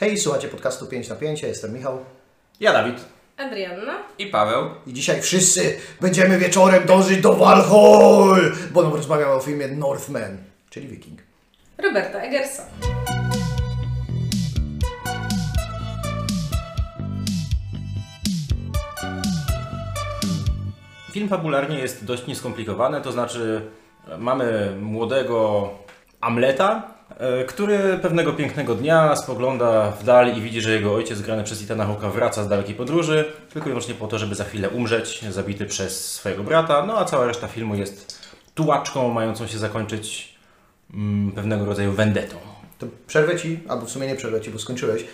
Hej, słuchajcie podcastu 5 na 5, ja jestem Michał. Ja Dawid. Adrianna. I Paweł. I dzisiaj wszyscy będziemy wieczorem dążyć do Valhall, bo nam rozmawiamy o filmie Northman, czyli Viking. Roberta Egersa. Film fabularnie jest dość nieskomplikowany, to znaczy e, mamy młodego Amleta, który pewnego pięknego dnia spogląda w dal i widzi, że jego ojciec grany przez Ethana Hawke'a wraca z dalekiej podróży, tylko i wyłącznie po to, żeby za chwilę umrzeć, zabity przez swojego brata, no a cała reszta filmu jest tułaczką mającą się zakończyć mm, pewnego rodzaju vendetą. To przerwę Ci, albo w sumie nie przerwę Ci, bo skończyłeś.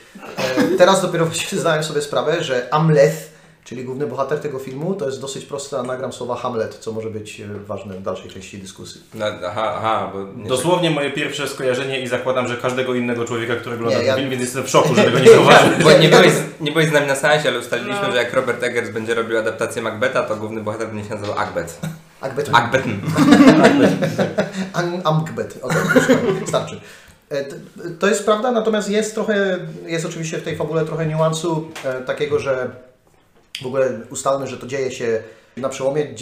E, teraz dopiero właściwie zdałem sobie sprawę, że Amleth, czyli główny bohater tego filmu, to jest dosyć proste anagram słowa Hamlet, co może być e, ważne w dalszej części dyskusji. Aha, aha, bo nie Dosłownie moje pierwsze skojarzenie i zakładam, że każdego innego człowieka, który ogląda ten ja- film, więc jestem w szoku, że tego nie zauważył. Bo nie byłeś, nie byłeś z nami na seansie, ale ustaliliśmy, No. że jak Robert Eggers będzie robił adaptację Macbeta, to główny bohater będzie się nazywał Agbet. Agbet. Agbet. Amgbet, okej, starczy. E, To jest prawda, natomiast jest trochę, jest oczywiście w tej fabule trochę niuansu e, takiego, że w ogóle ustalmy, że to dzieje się na przełomie IX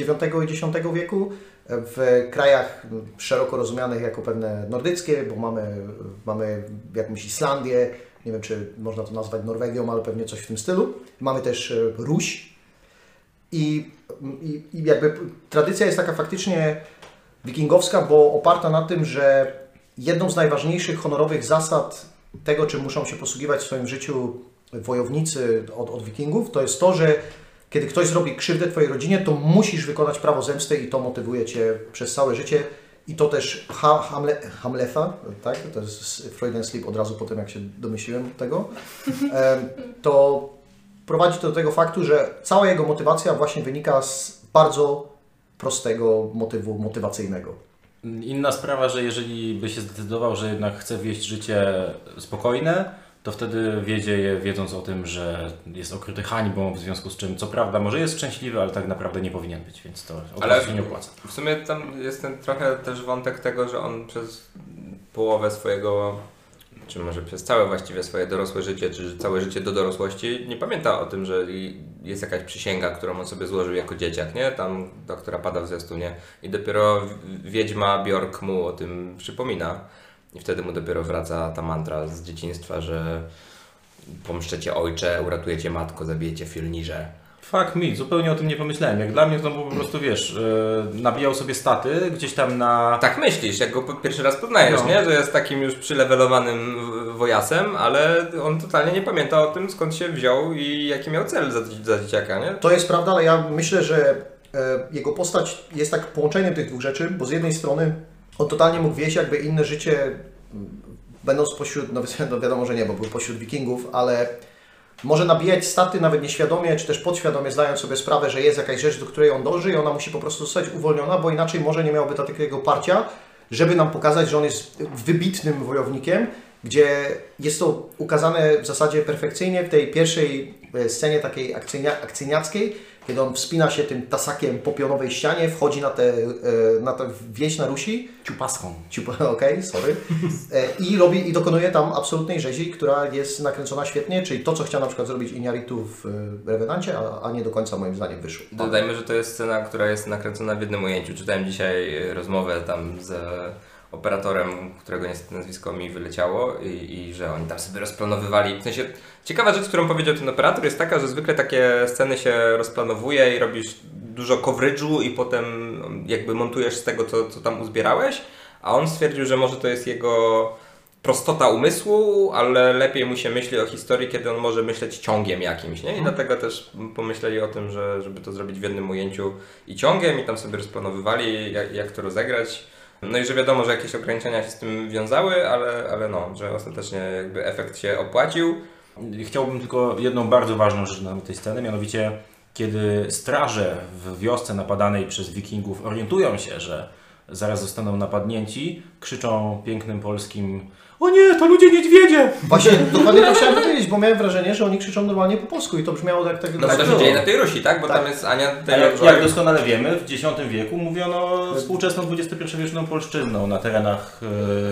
i X wieku w krajach szeroko rozumianych jako pewne nordyckie, bo mamy, mamy jakąś Islandię, nie wiem czy można to nazwać Norwegią, ale pewnie coś w tym stylu. Mamy też e, Ruś i, i, i jakby tradycja jest taka faktycznie wikingowska, bo oparta na tym, że jedną z najważniejszych honorowych zasad tego, czym muszą się posługiwać w swoim życiu wojownicy od, od wikingów, to jest to, że kiedy ktoś zrobi krzywdę Twojej rodzinie, to musisz wykonać prawo zemsty i to motywuje Cię przez całe życie. I to też ha, Hamle, Hamletha, tak? to jest Freudian Sleep od razu po tym, jak się domyśliłem tego, to prowadzi to do tego faktu, że cała jego motywacja właśnie wynika z bardzo prostego motywu motywacyjnego. Inna sprawa, że jeżeli by się zdecydował, że jednak chce wieść życie spokojne, to wtedy wiedzie je wiedząc o tym, że jest okryty hańbą, w związku z czym co prawda może jest szczęśliwy, ale tak naprawdę nie powinien być, więc to Ale- się nie opłaca. W sumie tam jest ten trochę też wątek tego, że on przez połowę swojego, czy może przez całe właściwie swoje dorosłe życie, czy całe życie do dorosłości, nie pamięta o tym, że jest jakaś przysięga, którą on sobie złożył jako dzieciak, nie? Tam, ta, która pada w zwiastunie. I dopiero wiedźma Bjork mu o tym przypomina. I wtedy mu dopiero wraca ta mantra z dzieciństwa, że pomszczecie ojcze, uratujecie matko, zabijecie Fjolnirze. Fuck me, zupełnie o tym nie pomyślałem. Jak dla mnie to było po prostu, wiesz, yy, nabijał sobie staty gdzieś tam na... Tak myślisz, jak go pierwszy raz poznajesz, No. nie? Że jest takim już przylewelowanym wojasem, ale on totalnie nie pamięta o tym, skąd się wziął i jaki miał cel za, za dzieciaka, nie? To jest prawda, ale ja myślę, że e, jego postać jest tak połączeniem tych dwóch rzeczy, bo z jednej strony on totalnie mógł wieść jakby inne życie, m, będąc pośród, no, no wiadomo, że nie, bo był pośród wikingów, ale może nabijać staty nawet nieświadomie, czy też podświadomie, zdając sobie sprawę, że jest jakaś rzecz, do której on dąży i ona musi po prostu zostać uwolniona, bo inaczej może nie miałby takiego parcia, żeby nam pokazać, że on jest wybitnym wojownikiem, gdzie jest to ukazane w zasadzie perfekcyjnie w tej pierwszej e, scenie takiej akcyjnia, kiedy on wspina się tym tasakiem po pionowej ścianie, wchodzi na tę e, na wieś na Rusi, ciupaską. Ciupa, okej, sorry. E, I robi i dokonuje tam absolutnej rzezi, która jest nakręcona świetnie, czyli to, co chciał na przykład zrobić Iñárritu w e, Revenancie, a, a nie do końca moim zdaniem wyszło. Dodajmy, że to jest scena, która jest nakręcona w jednym ujęciu. Czytałem dzisiaj rozmowę tam z operatorem, którego niestety nazwisko mi wyleciało i, i że oni tam sobie rozplanowywali. W sensie, ciekawa rzecz, którą powiedział ten operator jest taka, że zwykle takie sceny się rozplanowuje i robisz dużo coverageu i potem jakby montujesz z tego, co, co tam uzbierałeś, a on stwierdził, że może to jest jego prostota umysłu, ale lepiej mu się myśli o historii, kiedy on może myśleć ciągiem jakimś, nie? I dlatego też pomyśleli o tym, że, żeby to zrobić w jednym ujęciu i ciągiem i tam sobie rozplanowywali, jak, jak to rozegrać. No i że wiadomo, że jakieś ograniczenia się z tym wiązały, ale, ale no, że ostatecznie jakby efekt się opłacił. Chciałbym tylko jedną bardzo ważną rzecz na tej scenie, mianowicie kiedy straże w wiosce napadanej przez wikingów orientują się, że zaraz zostaną napadnięci, krzyczą pięknym polskim o nie, to ludzie niedźwiedzie! Właśnie dokładnie to chciałem powiedzieć, bo miałem wrażenie, że oni krzyczą normalnie po polsku i to brzmiało tak... tak No bo to się było. dzieje na tej Rusi, tak? Bo Tak. tam jest Ania Taylor jak, jak doskonale wiemy, w X wieku mówiono współczesną XXI-wieczną polszczyzną na terenach...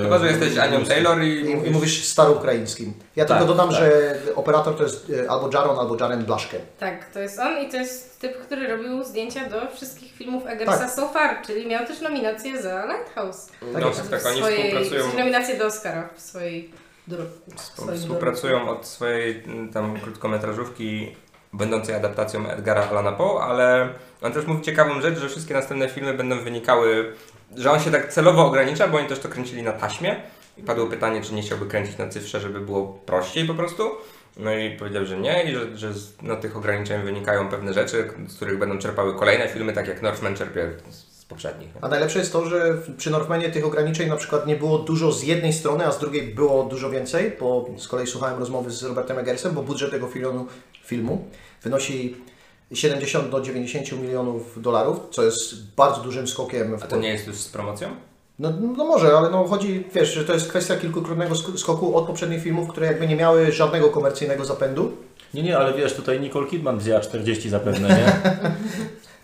E, Chyba, że jesteś Anią Taylor i, I, mówisz... I mówisz staroukraińskim. Ja Tak, tylko dodam, tak. że operator to jest e, albo Jaron, albo Jaren Blaszkę. Tak, to jest on i to jest typ, który robił zdjęcia do wszystkich filmów Eggersa Tak. so far, czyli miał też nominację za Lighthouse. Tak no jest. tak, tak, W oni swojej- współpracują, w sensie nominację do Oscara w swojej dorobku. współpracują od swojej mm, tam krótkometrażówki będącej adaptacją Edgara Allana Poe, ale on też mówi ciekawą rzecz, że wszystkie następne filmy będą wynikały, że on się tak celowo ogranicza, bo oni też to kręcili na taśmie i padło pytanie, czy nie chciałby kręcić na cyfrze, żeby było prościej po prostu. No i powiedział, że nie i że, że z no, tych ograniczeń wynikają pewne rzeczy, z których będą czerpały kolejne filmy, tak jak Northman czerpie z poprzednich. A najlepsze jest to, że przy Northmanie tych ograniczeń na przykład nie było dużo z jednej strony, a z drugiej było dużo więcej, bo z kolei słuchałem rozmowy z Robertem Eggersem, bo budżet tego filmu, filmu wynosi 70 do 90 milionów dolarów, co jest bardzo dużym skokiem. W A to nie jest już z promocją? No, no może, ale no chodzi, wiesz, że to jest kwestia kilkukrotnego sk- skoku od poprzednich filmów, które jakby nie miały żadnego komercyjnego zapędu. Nie, nie, ale wiesz, tutaj Nicole Kidman wzięła 40 zapewne, nie?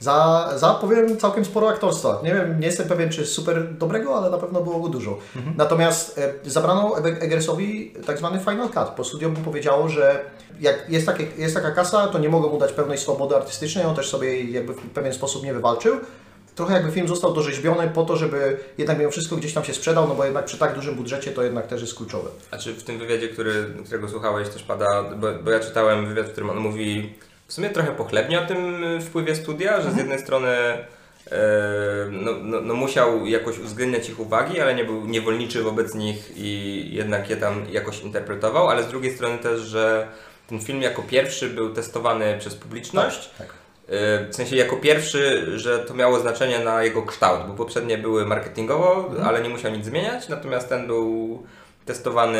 Za, za powiem całkiem sporo aktorstwa. Nie wiem, nie jestem pewien czy super dobrego, ale na pewno było go dużo. Natomiast e, zabrano Eggersowi tak zwany final cut, bo studio mu powiedziało, że jak jest, takie, jest taka kasa, to nie mogą mu dać pełnej swobody artystycznej, on też sobie jakby w pewien sposób nie wywalczył. Trochę jakby film został dorzeźbiony po to, żeby jednak mimo wszystko gdzieś tam się sprzedał, no bo jednak przy tak dużym budżecie to jednak też jest kluczowe. A czy w tym wywiadzie, który, którego słuchałeś, też pada, bo, bo ja czytałem wywiad, w którym on mówi w sumie trochę pochlebnie o tym wpływie studia, że z jednej strony e, no, no, no musiał jakoś uwzględniać ich uwagi, ale nie był niewolniczy wobec nich i jednak je tam jakoś interpretował, ale z drugiej strony też, że ten film jako pierwszy był testowany przez publiczność. Tak. Y, W sensie jako pierwszy, że to miało znaczenie na jego kształt, bo poprzednie były marketingowo, ale nie musiał nic zmieniać, natomiast ten był testowany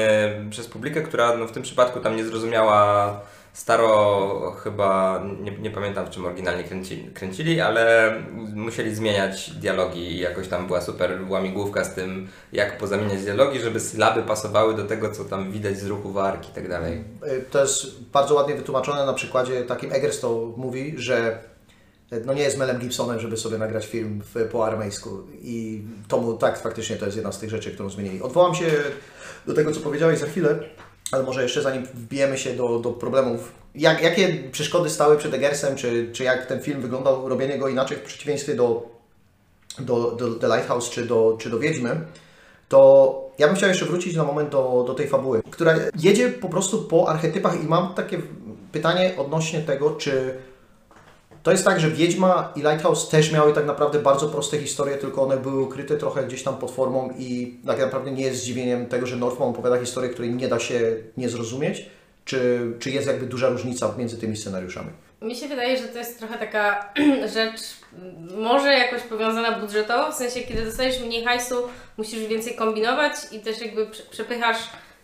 przez publikę, która no, w tym przypadku tam nie zrozumiała staro chyba, nie, nie pamiętam w czym oryginalnie kręcili, kręcili, ale musieli zmieniać dialogi i jakoś tam była super łamigłówka z tym, jak pozamieniać dialogi, żeby sylaby pasowały do tego, co tam widać z ruchu warki i tak dalej. Y, To jest bardzo ładnie wytłumaczone na przykładzie takim Eggers to mówi, że y, no nie jest Melem Gibsonem, żeby sobie nagrać film w, po aramejsku i to mu, tak, faktycznie to jest jedna z tych rzeczy, którą zmienili. Odwołam się do tego, co powiedziałeś za chwilę, ale może jeszcze zanim wbijemy się do, do problemów, jak, jakie przeszkody stały przed Eggersem, czy, czy jak ten film wyglądał, robienie go inaczej w przeciwieństwie do, do, do The Lighthouse czy do, czy do Wiedźmy, to ja bym chciał jeszcze wrócić na moment do, do tej fabuły, która jedzie po prostu po archetypach i mam takie pytanie odnośnie tego, czy to jest tak, że Wiedźma i Lighthouse też miały tak naprawdę bardzo proste historie, tylko one były ukryte trochę gdzieś tam pod formą i tak naprawdę nie jest zdziwieniem tego, że Northman opowiada historię, której nie da się nie zrozumieć, czy, czy jest jakby duża różnica między tymi scenariuszami. Mi się wydaje, że to jest trochę taka rzecz, m, może jakoś powiązana budżetowo, w sensie kiedy dostajesz mniej hajsu, musisz więcej kombinować i też jakby prze- przepychasz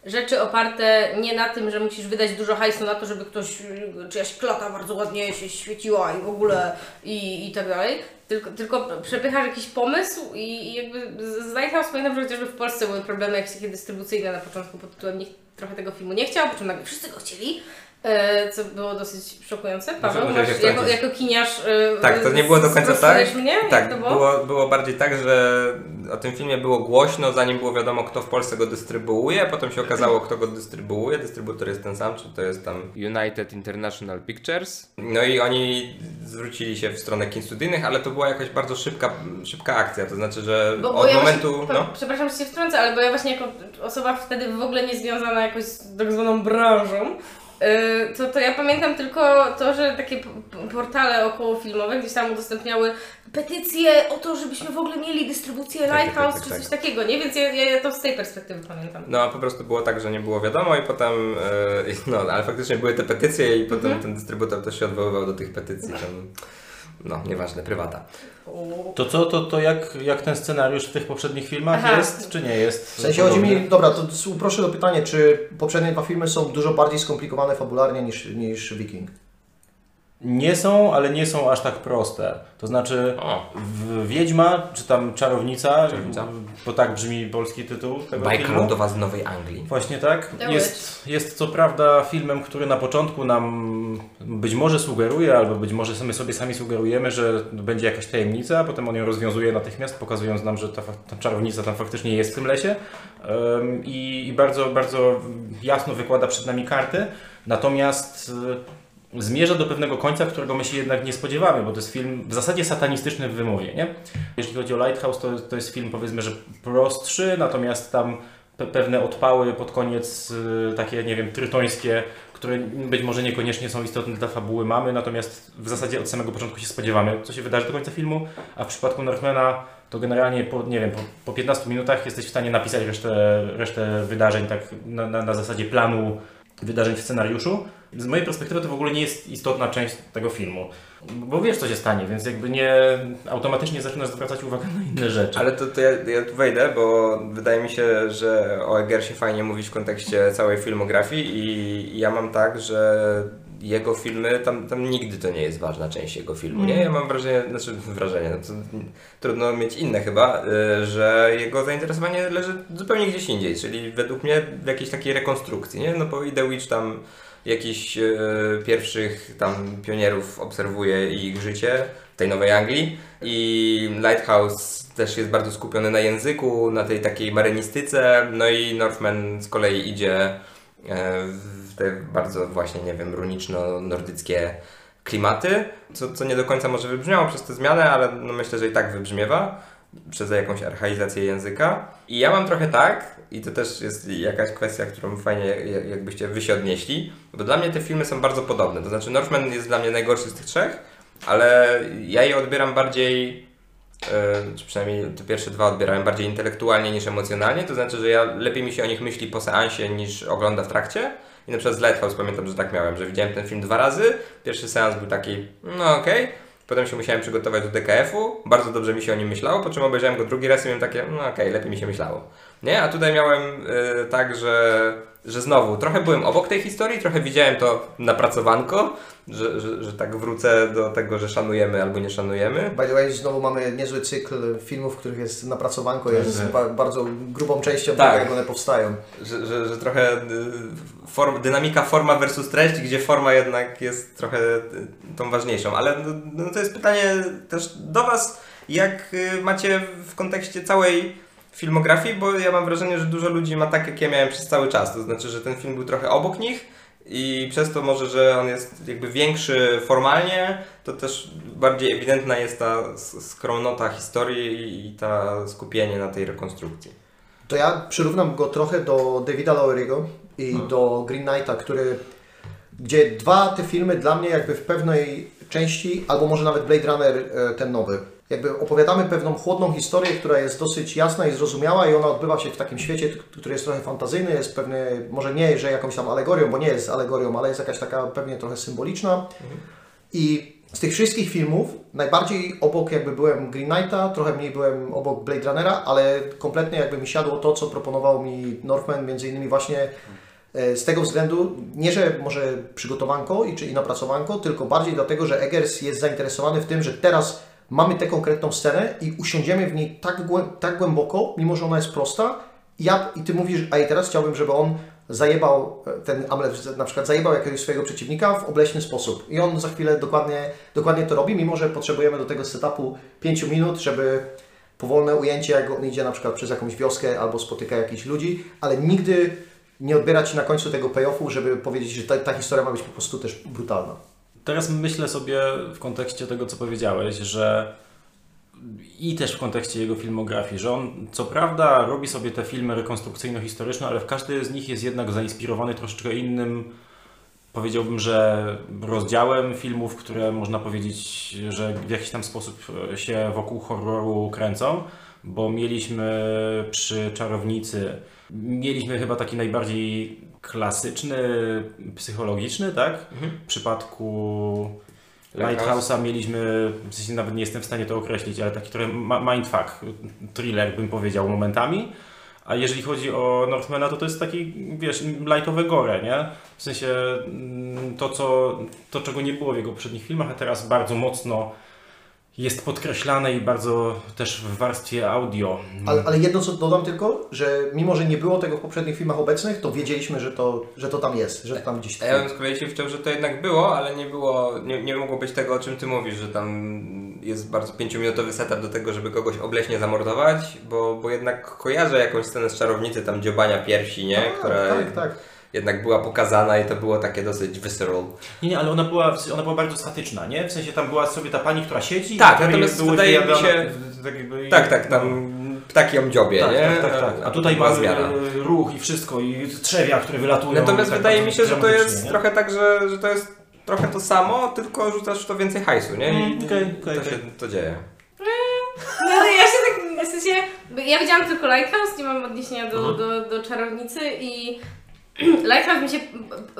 rzeczy oparte nie na tym, że musisz wydać dużo hajsu na to, żeby ktoś, y, czyjaś klata bardzo ładnie się świeciła i w ogóle i, i tak dalej, tylko, tylko przepychasz jakiś pomysł i, i jakby z Lighthouse pamiętam, że chociażby w Polsce były problemy jakieś takie dystrybucyjne na początku pod tytułem nikt trochę tego filmu nie chciał, po czym nagle wszyscy go chcieli. E, co było dosyć szokujące. Paweł, musiałeś masz, jako, jako kiniarz. e, Tak, to nie było do końca tak. mnie? Tak, to było? było, było bardziej tak, że o tym filmie było głośno, zanim było wiadomo, kto w Polsce go dystrybuuje. Potem się okazało, kto go dystrybuuje. Dystrybutor jest ten sam, czy to jest tam United International Pictures. No i oni zwrócili się w stronę kin studyjnych, ale to była jakaś bardzo szybka, szybka akcja. To znaczy, że Bo, bo od ja momentu. Właśnie, No, Przepraszam, że się wtrącę, ale bo ja właśnie jako osoba wtedy w ogóle nie związana jakoś z tak zwaną branżą, to, to ja pamiętam tylko to, że takie portale okołofilmowe gdzieś tam udostępniały petycje o to, żebyśmy w ogóle mieli dystrybucję Tak, tak, Lighthouse tak, czy tak, coś tak. takiego, nie? Więc ja, ja to z tej perspektywy pamiętam. no a po prostu było tak, że nie było wiadomo i potem. e, no, ale faktycznie były te petycje i potem ten dystrybutor też się odwoływał do tych petycji. Tam, no, nieważne, prywata. To co, to, to jak, jak ten scenariusz w tych poprzednich filmach Aha. jest, czy nie jest? W sensie chodzi mi, dobra, to uproszę do pytania, czy poprzednie dwa filmy są dużo bardziej skomplikowane fabularnie niż, niż Viking? Nie są, ale nie są aż tak proste. To znaczy, O. w Wiedźma, czy tam Czarownica, Czarownica. bo tak brzmi polski tytuł tego Bajka filmu. ludowa z Nowej Anglii. Właśnie tak. Jest, jest co prawda filmem, który na początku nam być może sugeruje, albo być może my sobie sami sugerujemy, że będzie jakaś tajemnica, a potem on ją rozwiązuje natychmiast, pokazując nam, że ta, ta czarownica tam faktycznie jest w tym lesie Em, i, i bardzo, bardzo jasno wykłada przed nami karty. Natomiast zmierza do pewnego końca, którego my się jednak nie spodziewamy, bo to jest film w zasadzie satanistyczny w wymowie, nie? Jeśli chodzi o Lighthouse, to, to jest film powiedzmy, że prostszy, natomiast tam pe pewne odpały pod koniec, y, takie nie wiem, trytońskie, które być może niekoniecznie są istotne dla fabuły mamy, natomiast w zasadzie od samego początku się spodziewamy, co się wydarzy do końca filmu, a w przypadku Northmana to generalnie po, nie wiem, po, po 15 minutach jesteś w stanie napisać resztę, resztę wydarzeń tak na, na, na zasadzie planu wydarzeń w scenariuszu. Z mojej perspektywy to w ogóle nie jest istotna część tego filmu, bo wiesz co się stanie, więc jakby nie automatycznie zaczynasz zwracać uwagę na inne rzeczy. Ale to, to ja, ja tu wejdę, bo wydaje mi się, że o Egersie fajnie mówić w kontekście całej filmografii i ja mam tak, że jego filmy, tam, tam nigdy to nie jest ważna część jego filmu, nie? Ja mam wrażenie, znaczy wrażenie, no to trudno mieć inne chyba, y, że jego zainteresowanie leży zupełnie gdzieś indziej, czyli według mnie w jakiejś takiej rekonstrukcji, nie? No bo i The Witch tam jakichś e, pierwszych tam pionierów obserwuje ich życie w tej Nowej Anglii i Lighthouse też jest bardzo skupiony na języku, na tej takiej marynistyce, no i Northman z kolei idzie e, w te bardzo właśnie, nie wiem, runiczno-nordyckie klimaty, co, co nie do końca może wybrzmiało przez tę zmianę, ale no myślę, że i tak wybrzmiewa przez jakąś archaizację języka. I ja mam trochę tak, i to też jest jakaś kwestia, którą fajnie jak- jakbyście wy się odnieśli, bo dla mnie te filmy są bardzo podobne. To znaczy Northman jest dla mnie najgorszy z tych trzech, ale ja je odbieram bardziej, e, czy przynajmniej te pierwsze dwa odbierałem bardziej intelektualnie niż emocjonalnie, to znaczy, że ja lepiej mi się o nich myśli po seansie niż ogląda w trakcie. I na przykład z Lighthouse pamiętam, że tak miałem, że widziałem ten film dwa razy. Pierwszy seans był taki, no okej. Potem się musiałem przygotować do DKF-u, bardzo dobrze mi się o nim myślało, po czym obejrzałem go drugi raz i miałem takie, no okej, lepiej mi się myślało. Nie? A tutaj miałem y, tak, że, że znowu trochę byłem obok tej historii, trochę widziałem to napracowanko, że, że, że tak wrócę do tego, że szanujemy albo nie szanujemy. By the way, znowu mamy niezły cykl filmów, w których jest napracowanko, jest Tak. ba bardzo grubą częścią Tak. tego, jak one powstają. Że, że, że trochę y, form, dynamika forma versus treść, gdzie forma jednak jest trochę y, tą ważniejszą. Ale no, no to jest pytanie też do Was, jak y, macie w kontekście całej filmografii, bo ja mam wrażenie, że dużo ludzi ma tak, jak ja miałem przez cały czas. To znaczy, że ten film był trochę obok nich i przez to może, że on jest jakby większy formalnie, to też bardziej ewidentna jest ta skromnota historii i ta skupienie na tej rekonstrukcji. To ja przyrównam go trochę do Davida Lowery'ego i No. do Green Knighta, który, gdzie dwa te filmy dla mnie jakby w pewnej części, albo może nawet Blade Runner e, ten nowy, jakby opowiadamy pewną chłodną historię, która jest dosyć jasna i zrozumiała i ona odbywa się w takim świecie, który jest trochę fantazyjny, jest pewny, może nie, że jakąś tam alegorią, bo nie jest alegorią, ale jest jakaś taka pewnie trochę symboliczna. I z tych wszystkich filmów najbardziej obok jakby byłem Green Knighta, trochę mniej byłem obok Blade Runnera, ale kompletnie jakby mi siadło to, co proponował mi Northman, między innymi właśnie e, z tego względu, nie że może przygotowanko i czy i napracowanko, tylko bardziej dlatego, że Eggers jest zainteresowany w tym, że teraz mamy tę konkretną scenę i usiądziemy w niej tak, tak głęboko, mimo że ona jest prosta. I Ja, I ty mówisz, a i teraz chciałbym, żeby on zajebał e, ten Amlet, na przykład zajebał jakiegoś swojego przeciwnika w obleśny sposób. I on za chwilę dokładnie, dokładnie to robi, mimo że potrzebujemy do tego setupu 5 minut, żeby powolne ujęcie, jak on idzie na przykład przez jakąś wioskę albo spotyka jakichś ludzi, ale nigdy nie odbierać na końcu tego payoffu, żeby powiedzieć, że ta, ta historia ma być po prostu też brutalna. Teraz myślę sobie w kontekście tego, co powiedziałeś, że i też w kontekście jego filmografii, że on co prawda robi sobie te filmy rekonstrukcyjno-historyczne, ale w każdy z nich jest jednak zainspirowany troszeczkę innym, powiedziałbym, że rozdziałem filmów, które można powiedzieć, że w jakiś tam sposób się wokół horroru kręcą, bo mieliśmy przy Czarownicy, mieliśmy chyba taki najbardziej klasyczny, psychologiczny, tak? W przypadku Lighthouse'a mieliśmy, w sensie nawet nie jestem w stanie to określić, ale taki trochę mindfuck, thriller bym powiedział momentami. A jeżeli chodzi o Northmana, to to jest taki, wiesz, lightowe gore, nie? W sensie mm, to, co, to, czego nie było w jego poprzednich filmach, a teraz bardzo mocno jest podkreślane i bardzo też w warstwie audio. Ale, ale jedno co dodam tylko, że mimo, że nie było tego w poprzednich filmach obecnych, to wiedzieliśmy, że to, że to tam jest, że to tam gdzieś A ja bym z kolei się wciął, że to jednak było, ale nie było, nie, nie mogło być tego, o czym ty mówisz, że tam jest bardzo pięciominutowy setup do tego, żeby kogoś obleśnie zamordować, bo, bo jednak kojarzę jakąś scenę z czarownicy, tam dziobania piersi, nie? Tak, Która tak, tak. Jednak była pokazana i to było takie dosyć visceral. Nie, nie, ale ona była, ona była bardzo statyczna, nie? W sensie tam była sobie ta pani, która siedzi. Tak, której natomiast było wydaje mi się- Tak, jakby, Tak, tak, tam ptaki ją dziobie, Tak, nie? tak, tak, tak. A tutaj była mamy zmiana. e, ruch i wszystko, i trzewia, które wylatują. Natomiast tak wydaje mi się, że to jest nie? trochę tak, że, że to jest trochę to samo, tylko rzucasz w to więcej hajsu, nie? I Mm, okej, okej, to okej. się to dzieje. No ale ja się tak, w sensie, ja widziałam tylko Lighthouse, nie mam odniesienia do, Mhm. do, do Czarownicy i Lighthouse mi się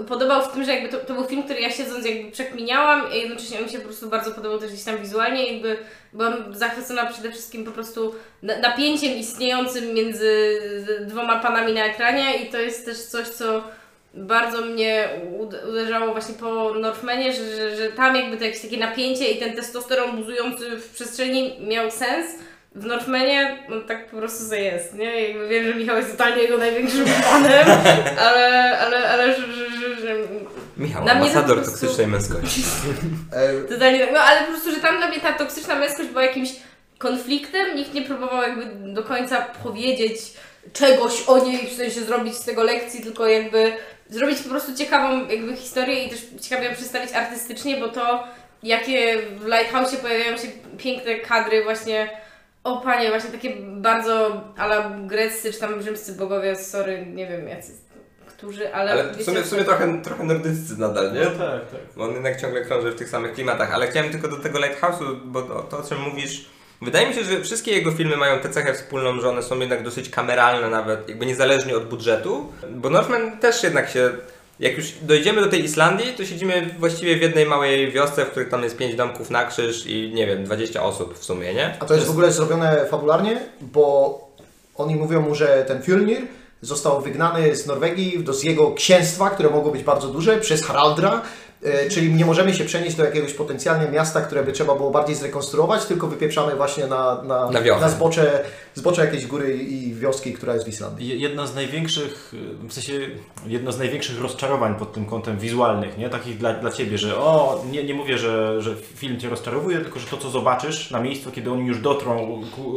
podobał w tym, że jakby to, to był film, który ja siedząc jakby przekminiałam i jednocześnie on mi się po prostu bardzo podobał też gdzieś tam wizualnie jakby byłam zachwycona przede wszystkim po prostu na- napięciem istniejącym między dwoma panami na ekranie i to jest też coś, co bardzo mnie ud- uderzało właśnie po Northmanie, że, że, że tam jakby to jakieś takie napięcie i ten testosteron buzujący w przestrzeni miał sens. W Northmanie no, tak po prostu sobie jest, nie? Jakby wiem, że Michał jest totalnie jego największym fanem, ale, ale, ale że, że, że, że Michał, Na mnie to ambasador po prostu- toksycznej męskości. Totalnie tak. No ale po prostu, że tam dla mnie ta toksyczna męskość była jakimś konfliktem. Nikt nie próbował jakby do końca powiedzieć czegoś o niej, w sensie zrobić z tego lekcji, tylko jakby zrobić po prostu ciekawą jakby historię i też ciekawie ją przedstawić artystycznie, bo to jakie w Lighthouse pojawiają się piękne kadry właśnie o panie, właśnie takie bardzo ala greccy czy tam rzymscy bogowie, sorry, nie wiem jacy, którzy, ale... Ale w wiecie, sumie, w sumie trochę, trochę nordyccy nadal, nie? No tak, tak. Bo on jednak ciągle krąży w tych samych klimatach, ale chciałem tylko do tego Lighthouse'u, bo to, to o czym mówisz, wydaje mi się, że wszystkie jego filmy mają tę cechę wspólną, że one są jednak dosyć kameralne nawet, jakby niezależnie od budżetu, bo Northman też jednak się, jak już dojdziemy do tej Islandii, to siedzimy właściwie w jednej małej wiosce, w której tam jest pięć domków na krzyż i nie wiem, 20 osób w sumie, nie? A to jest w ogóle zrobione fabularnie, bo oni mówią mu, że ten Fjolnir został wygnany z Norwegii do z jego księstwa, które mogło być bardzo duże, przez Haraldra, czyli nie możemy się przenieść do jakiegoś potencjalnie miasta, które by trzeba było bardziej zrekonstruować, tylko wypieprzamy właśnie na, na, Na wiosnę. zbocze, zbocze jakiejś góry i wioski, która jest w Islandii. Je- Jedno z największych, w sensie jedno z największych rozczarowań pod tym kątem wizualnych, nie? Takich dla, dla Ciebie, że o, nie, nie mówię, że, że film Cię rozczarowuje, tylko że to co zobaczysz na miejscu, kiedy oni już dotrą, ku,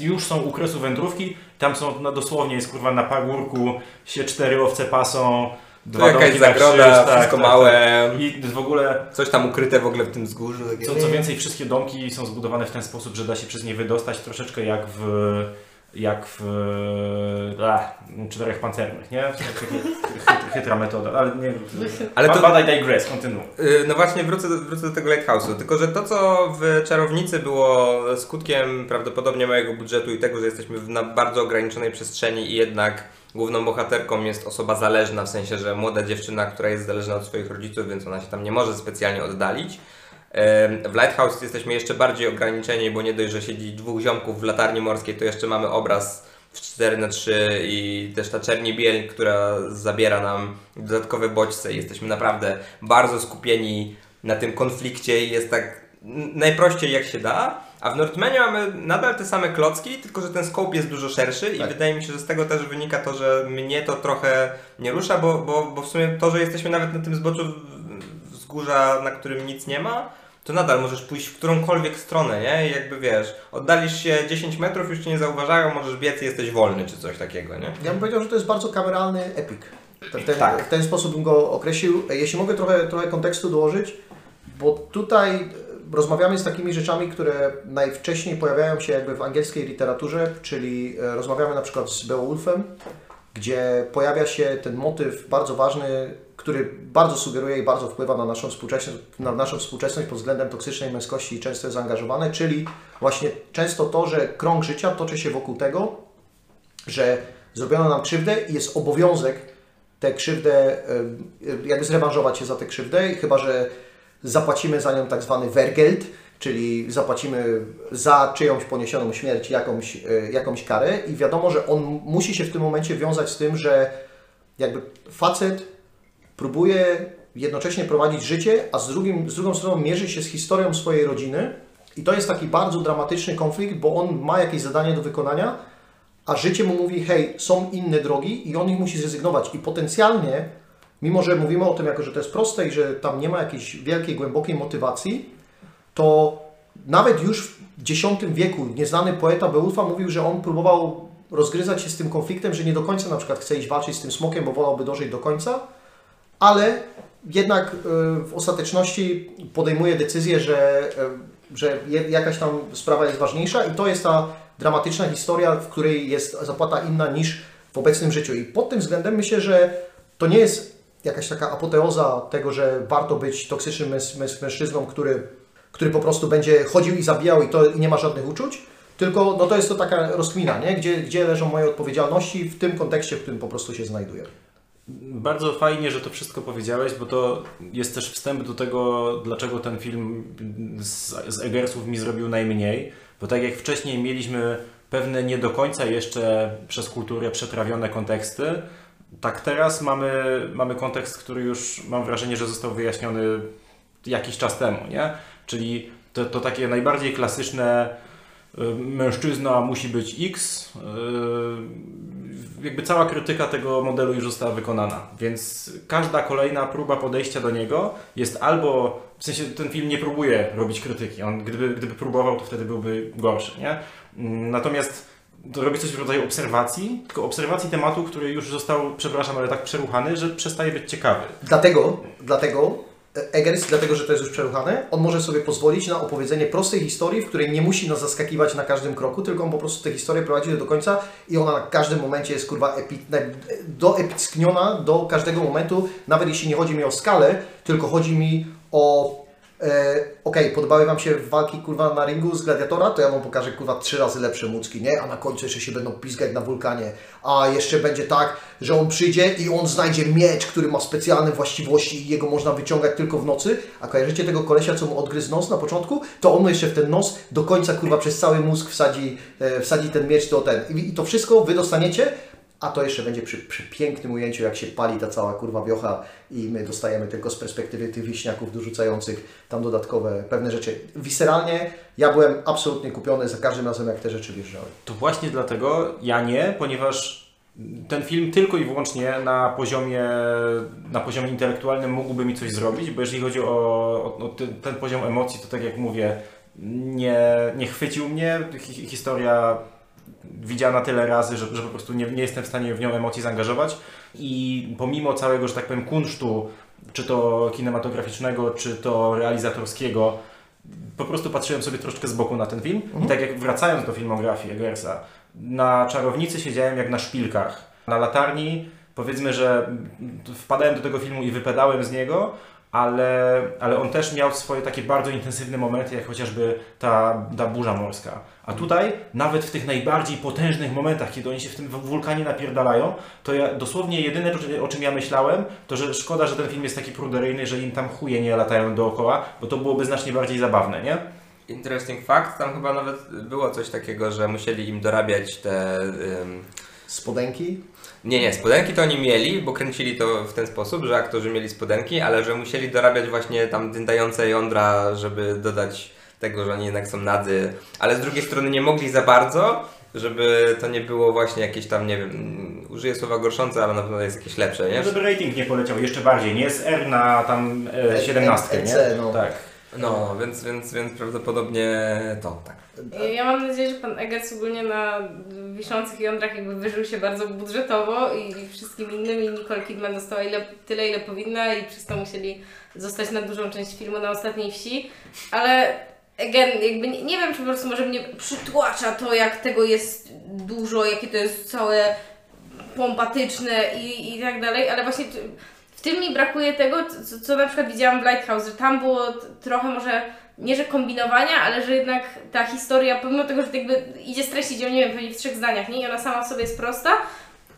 już są u kresu wędrówki, tam są na, dosłownie jest kurwa na pagórku, się cztery owce pasą, To dwa jakaś domki na zagroda, krzyż, tak, wszystko tak, małe, tak. I w ogóle coś tam ukryte w ogóle w tym wzgórzu. Takie, co, co więcej, wszystkie domki są zbudowane w ten sposób, że da się przez nie wydostać troszeczkę jak w jak w a, czterech pancernych, nie? Chyt, chytra metoda, ale nie Ale to- to... I digress, kontynuuj. Yy, No właśnie, wrócę do, wrócę do tego Lighthouse'u. Tylko, że to, co w Czarownicy było skutkiem prawdopodobnie mojego budżetu i tego, że jesteśmy w na bardzo ograniczonej przestrzeni i jednak główną bohaterką jest osoba zależna, w sensie, że młoda dziewczyna, która jest zależna od swoich rodziców, więc ona się tam nie może specjalnie oddalić. W Lighthouse jesteśmy jeszcze bardziej ograniczeni, bo nie dość, że siedzi dwóch ziomków w latarni morskiej, to jeszcze mamy obraz w 4 na 3 i też ta czerni biel, która zabiera nam dodatkowe bodźce jesteśmy naprawdę bardzo skupieni na tym konflikcie i jest tak najprościej jak się da. A w Northmanie mamy nadal te same klocki, tylko że ten scope jest dużo szerszy i Tak. wydaje mi się, że z tego też wynika to, że mnie to trochę nie rusza, bo, bo, bo w sumie to, że jesteśmy nawet na tym zboczu wzgórza, na którym nic nie ma, to nadal możesz pójść w którąkolwiek stronę, nie? I jakby wiesz, oddalisz się 10 metrów, już cię nie zauważają, możesz biec i jesteś wolny, czy coś takiego, nie? Ja bym powiedział, że to jest bardzo kameralny epik. W ten, Tak. w ten sposób bym go określił. Jeśli mogę trochę, trochę kontekstu dołożyć, bo tutaj rozmawiamy z takimi rzeczami, które najwcześniej pojawiają się jakby w angielskiej literaturze, czyli e, rozmawiamy na przykład z Beowulfem, gdzie pojawia się ten motyw bardzo ważny, który bardzo sugeruje i bardzo wpływa na naszą współczesność, na naszą współczesność pod względem toksycznej męskości i często jest zaangażowane, czyli właśnie często to, że krąg życia toczy się wokół tego, że zrobiono nam krzywdę i jest obowiązek tę krzywdę, jakby zrewanżować się za tę krzywdę, chyba że zapłacimy za nią tak zwany wergeld, czyli zapłacimy za czyjąś poniesioną śmierć jakąś, e, jakąś karę i wiadomo, że on musi się w tym momencie wiązać z tym, że jakby facet próbuje jednocześnie prowadzić życie, a z, drugim, z drugą stroną mierzy się z historią swojej rodziny i to jest taki bardzo dramatyczny konflikt, bo on ma jakieś zadanie do wykonania, a życie mu mówi, hej, są inne drogi i on ich musi zrezygnować. I potencjalnie, mimo że mówimy o tym jako, że to jest proste i że tam nie ma jakiejś wielkiej, głębokiej motywacji, to nawet już w X wieku nieznany poeta Beulfa mówił, że on próbował rozgryzać się z tym konfliktem, że nie do końca na przykład chce iść walczyć z tym smokiem, bo wolałby dożyć do końca, ale jednak y, w ostateczności podejmuje decyzję, że, y, że jakaś tam sprawa jest ważniejsza i to jest ta dramatyczna historia, w której jest zapłata inna niż w obecnym życiu. I pod tym względem myślę, że to nie jest jakaś taka apoteoza tego, że warto być toksycznym mężczyzną, który, który po prostu będzie chodził i zabijał i, to, i nie ma żadnych uczuć, tylko no to jest to taka rozkmina, nie? Gdzie, gdzie leżą moje odpowiedzialności w tym kontekście, w którym po prostu się znajduję. Bardzo fajnie, że to wszystko powiedziałeś, bo to jest też wstęp do tego, dlaczego ten film z, z Eggersów mi zrobił najmniej. Bo tak jak wcześniej mieliśmy pewne nie do końca jeszcze przez kulturę przetrawione konteksty, tak teraz mamy, mamy kontekst, który już mam wrażenie, że został wyjaśniony jakiś czas temu, nie? Czyli to, to takie najbardziej klasyczne y, mężczyzna musi być X. y, Jakby cała krytyka tego modelu już została wykonana, więc każda kolejna próba podejścia do niego jest albo, w sensie ten film nie próbuje robić krytyki, on gdyby, gdyby próbował, to wtedy byłby gorszy, nie? Mm, Natomiast to robi coś w rodzaju obserwacji, tylko obserwacji tematu, który już został, przepraszam, ale tak przeruchany, że przestaje być ciekawy. Dlatego, dlatego Eggers, dlatego że to jest już przeruchane, on może sobie pozwolić na opowiedzenie prostej historii, w której nie musi nas zaskakiwać na każdym kroku, tylko on po prostu tę historię prowadzi do końca i ona na każdym momencie jest kurwa epi, doepickniona do każdego momentu, nawet jeśli nie chodzi mi o skalę, tylko chodzi mi o E, Okej, podobały Wam się walki kurwa na ringu z Gladiatora, to ja Wam pokażę kurwa trzy razy lepsze mucki, nie? A na końcu jeszcze się będą pizgać na wulkanie. A jeszcze będzie tak, że on przyjdzie i on znajdzie miecz, który ma specjalne właściwości i jego można wyciągać tylko w nocy. A kojarzycie tego kolesia, co mu odgryzł nos na początku? To on jeszcze w ten nos do końca kurwa przez cały mózg wsadzi, e, wsadzi ten miecz, to ten. I to wszystko Wy dostaniecie, a to jeszcze będzie przy, przy pięknym ujęciu, jak się pali ta cała kurwa wiocha i my dostajemy tylko z perspektywy tych wieśniaków dorzucających tam dodatkowe pewne rzeczy. Wiseralnie ja byłem absolutnie kupiony za każdym razem, jak te rzeczy wjeżdżały. To właśnie dlatego ja nie, ponieważ ten film tylko i wyłącznie na poziomie, na poziomie intelektualnym mógłby mi coś zrobić, bo jeżeli chodzi o, o, o ten, ten poziom emocji, to tak jak mówię, nie, nie chwycił mnie. Hi, historia widziana tyle razy, że, że po prostu nie, nie jestem w stanie w nią emocji zaangażować i pomimo całego, że tak powiem, kunsztu, czy to kinematograficznego, czy to realizatorskiego, po prostu patrzyłem sobie troszkę z boku na ten film i tak jak wracając do filmografii Eggersa, na Czarownicy siedziałem jak na szpilkach. Na latarni powiedzmy, że wpadałem do tego filmu i wypadałem z niego, ale, ale on też miał swoje takie bardzo intensywne momenty, jak chociażby ta, ta burza morska. A tutaj, nawet w tych najbardziej potężnych momentach, kiedy oni się w tym wulkanie napierdalają, to ja dosłownie jedyne, o czym ja myślałem, to że szkoda, że ten film jest taki pruderyjny, że im tam chuje nie latają dookoła, bo to byłoby znacznie bardziej zabawne, nie? Interesting fact, tam chyba nawet było coś takiego, że musieli im dorabiać te... ym, Spodenki? Nie, nie, spodenki to oni mieli, bo kręcili to w ten sposób, że aktorzy mieli spodenki, ale że musieli dorabiać właśnie tam dyndające jądra, żeby dodać tego, że oni jednak są nadzy, ale z drugiej strony nie mogli za bardzo, żeby to nie było właśnie jakieś tam, nie wiem, użyję słowa gorszące, ale na pewno jest jakieś lepsze, nie? Żeby rating nie poleciał jeszcze bardziej, nie z R na tam e, 17, NC, nie? no. Tak. No, więc, więc, więc prawdopodobnie to, tak. Ja mam nadzieję, że pan Eggers ogólnie na wiszących jądrach jakby wyżył się bardzo budżetowo i, i wszystkim innym i Nicole Kidman dostała ile, tyle, ile powinna i przez to musieli zostać na dużą część filmu na ostatniej wsi, ale again, jakby nie, nie wiem, czy po prostu może mnie przytłacza to, jak tego jest dużo, jakie to jest całe pompatyczne i, i tak dalej, ale właśnie w tym mi brakuje tego, co, co na przykład widziałam w Lighthouse, że tam było trochę może nie że kombinowania, ale że jednak ta historia, pomimo tego, że jakby idzie streścić ją, nie wiem, pewnie w trzech zdaniach, nie? I ona sama w sobie jest prosta,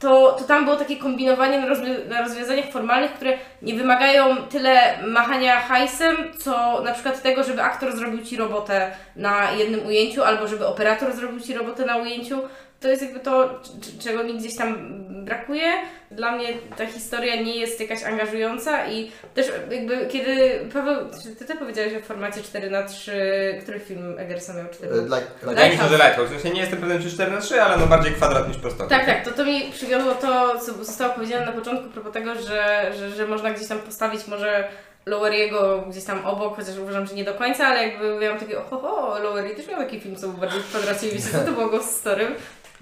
to, to tam było takie kombinowanie na, rozwi- na rozwiązaniach formalnych, które nie wymagają tyle machania hajsem, co na przykład tego, żeby aktor zrobił ci robotę na jednym ujęciu, albo żeby operator zrobił ci robotę na ujęciu. To jest jakby to, czego mi gdzieś tam brakuje. Dla mnie ta historia nie jest jakaś angażująca i też jakby kiedy Paweł, czy ty, ty powiedziałeś o formacie 4 na 3 który film Eggersa miał 4 E, na Like, like, się, że Lighthouse. W sensie nie jestem pewien czy 4 na 3, ale no bardziej kwadrat niż prostokąt. Tak, tak, to, to mi przywiodło to, co zostało powiedziane na początku, a propos tego, że, że, że można gdzieś tam postawić może Loweriego gdzieś tam obok, chociaż uważam, że nie do końca, ale jakby miałam takie, oho, ho, Lowery też miał taki film, co był bardziej w kwadracie i wiecie, co to było Ghost Storym.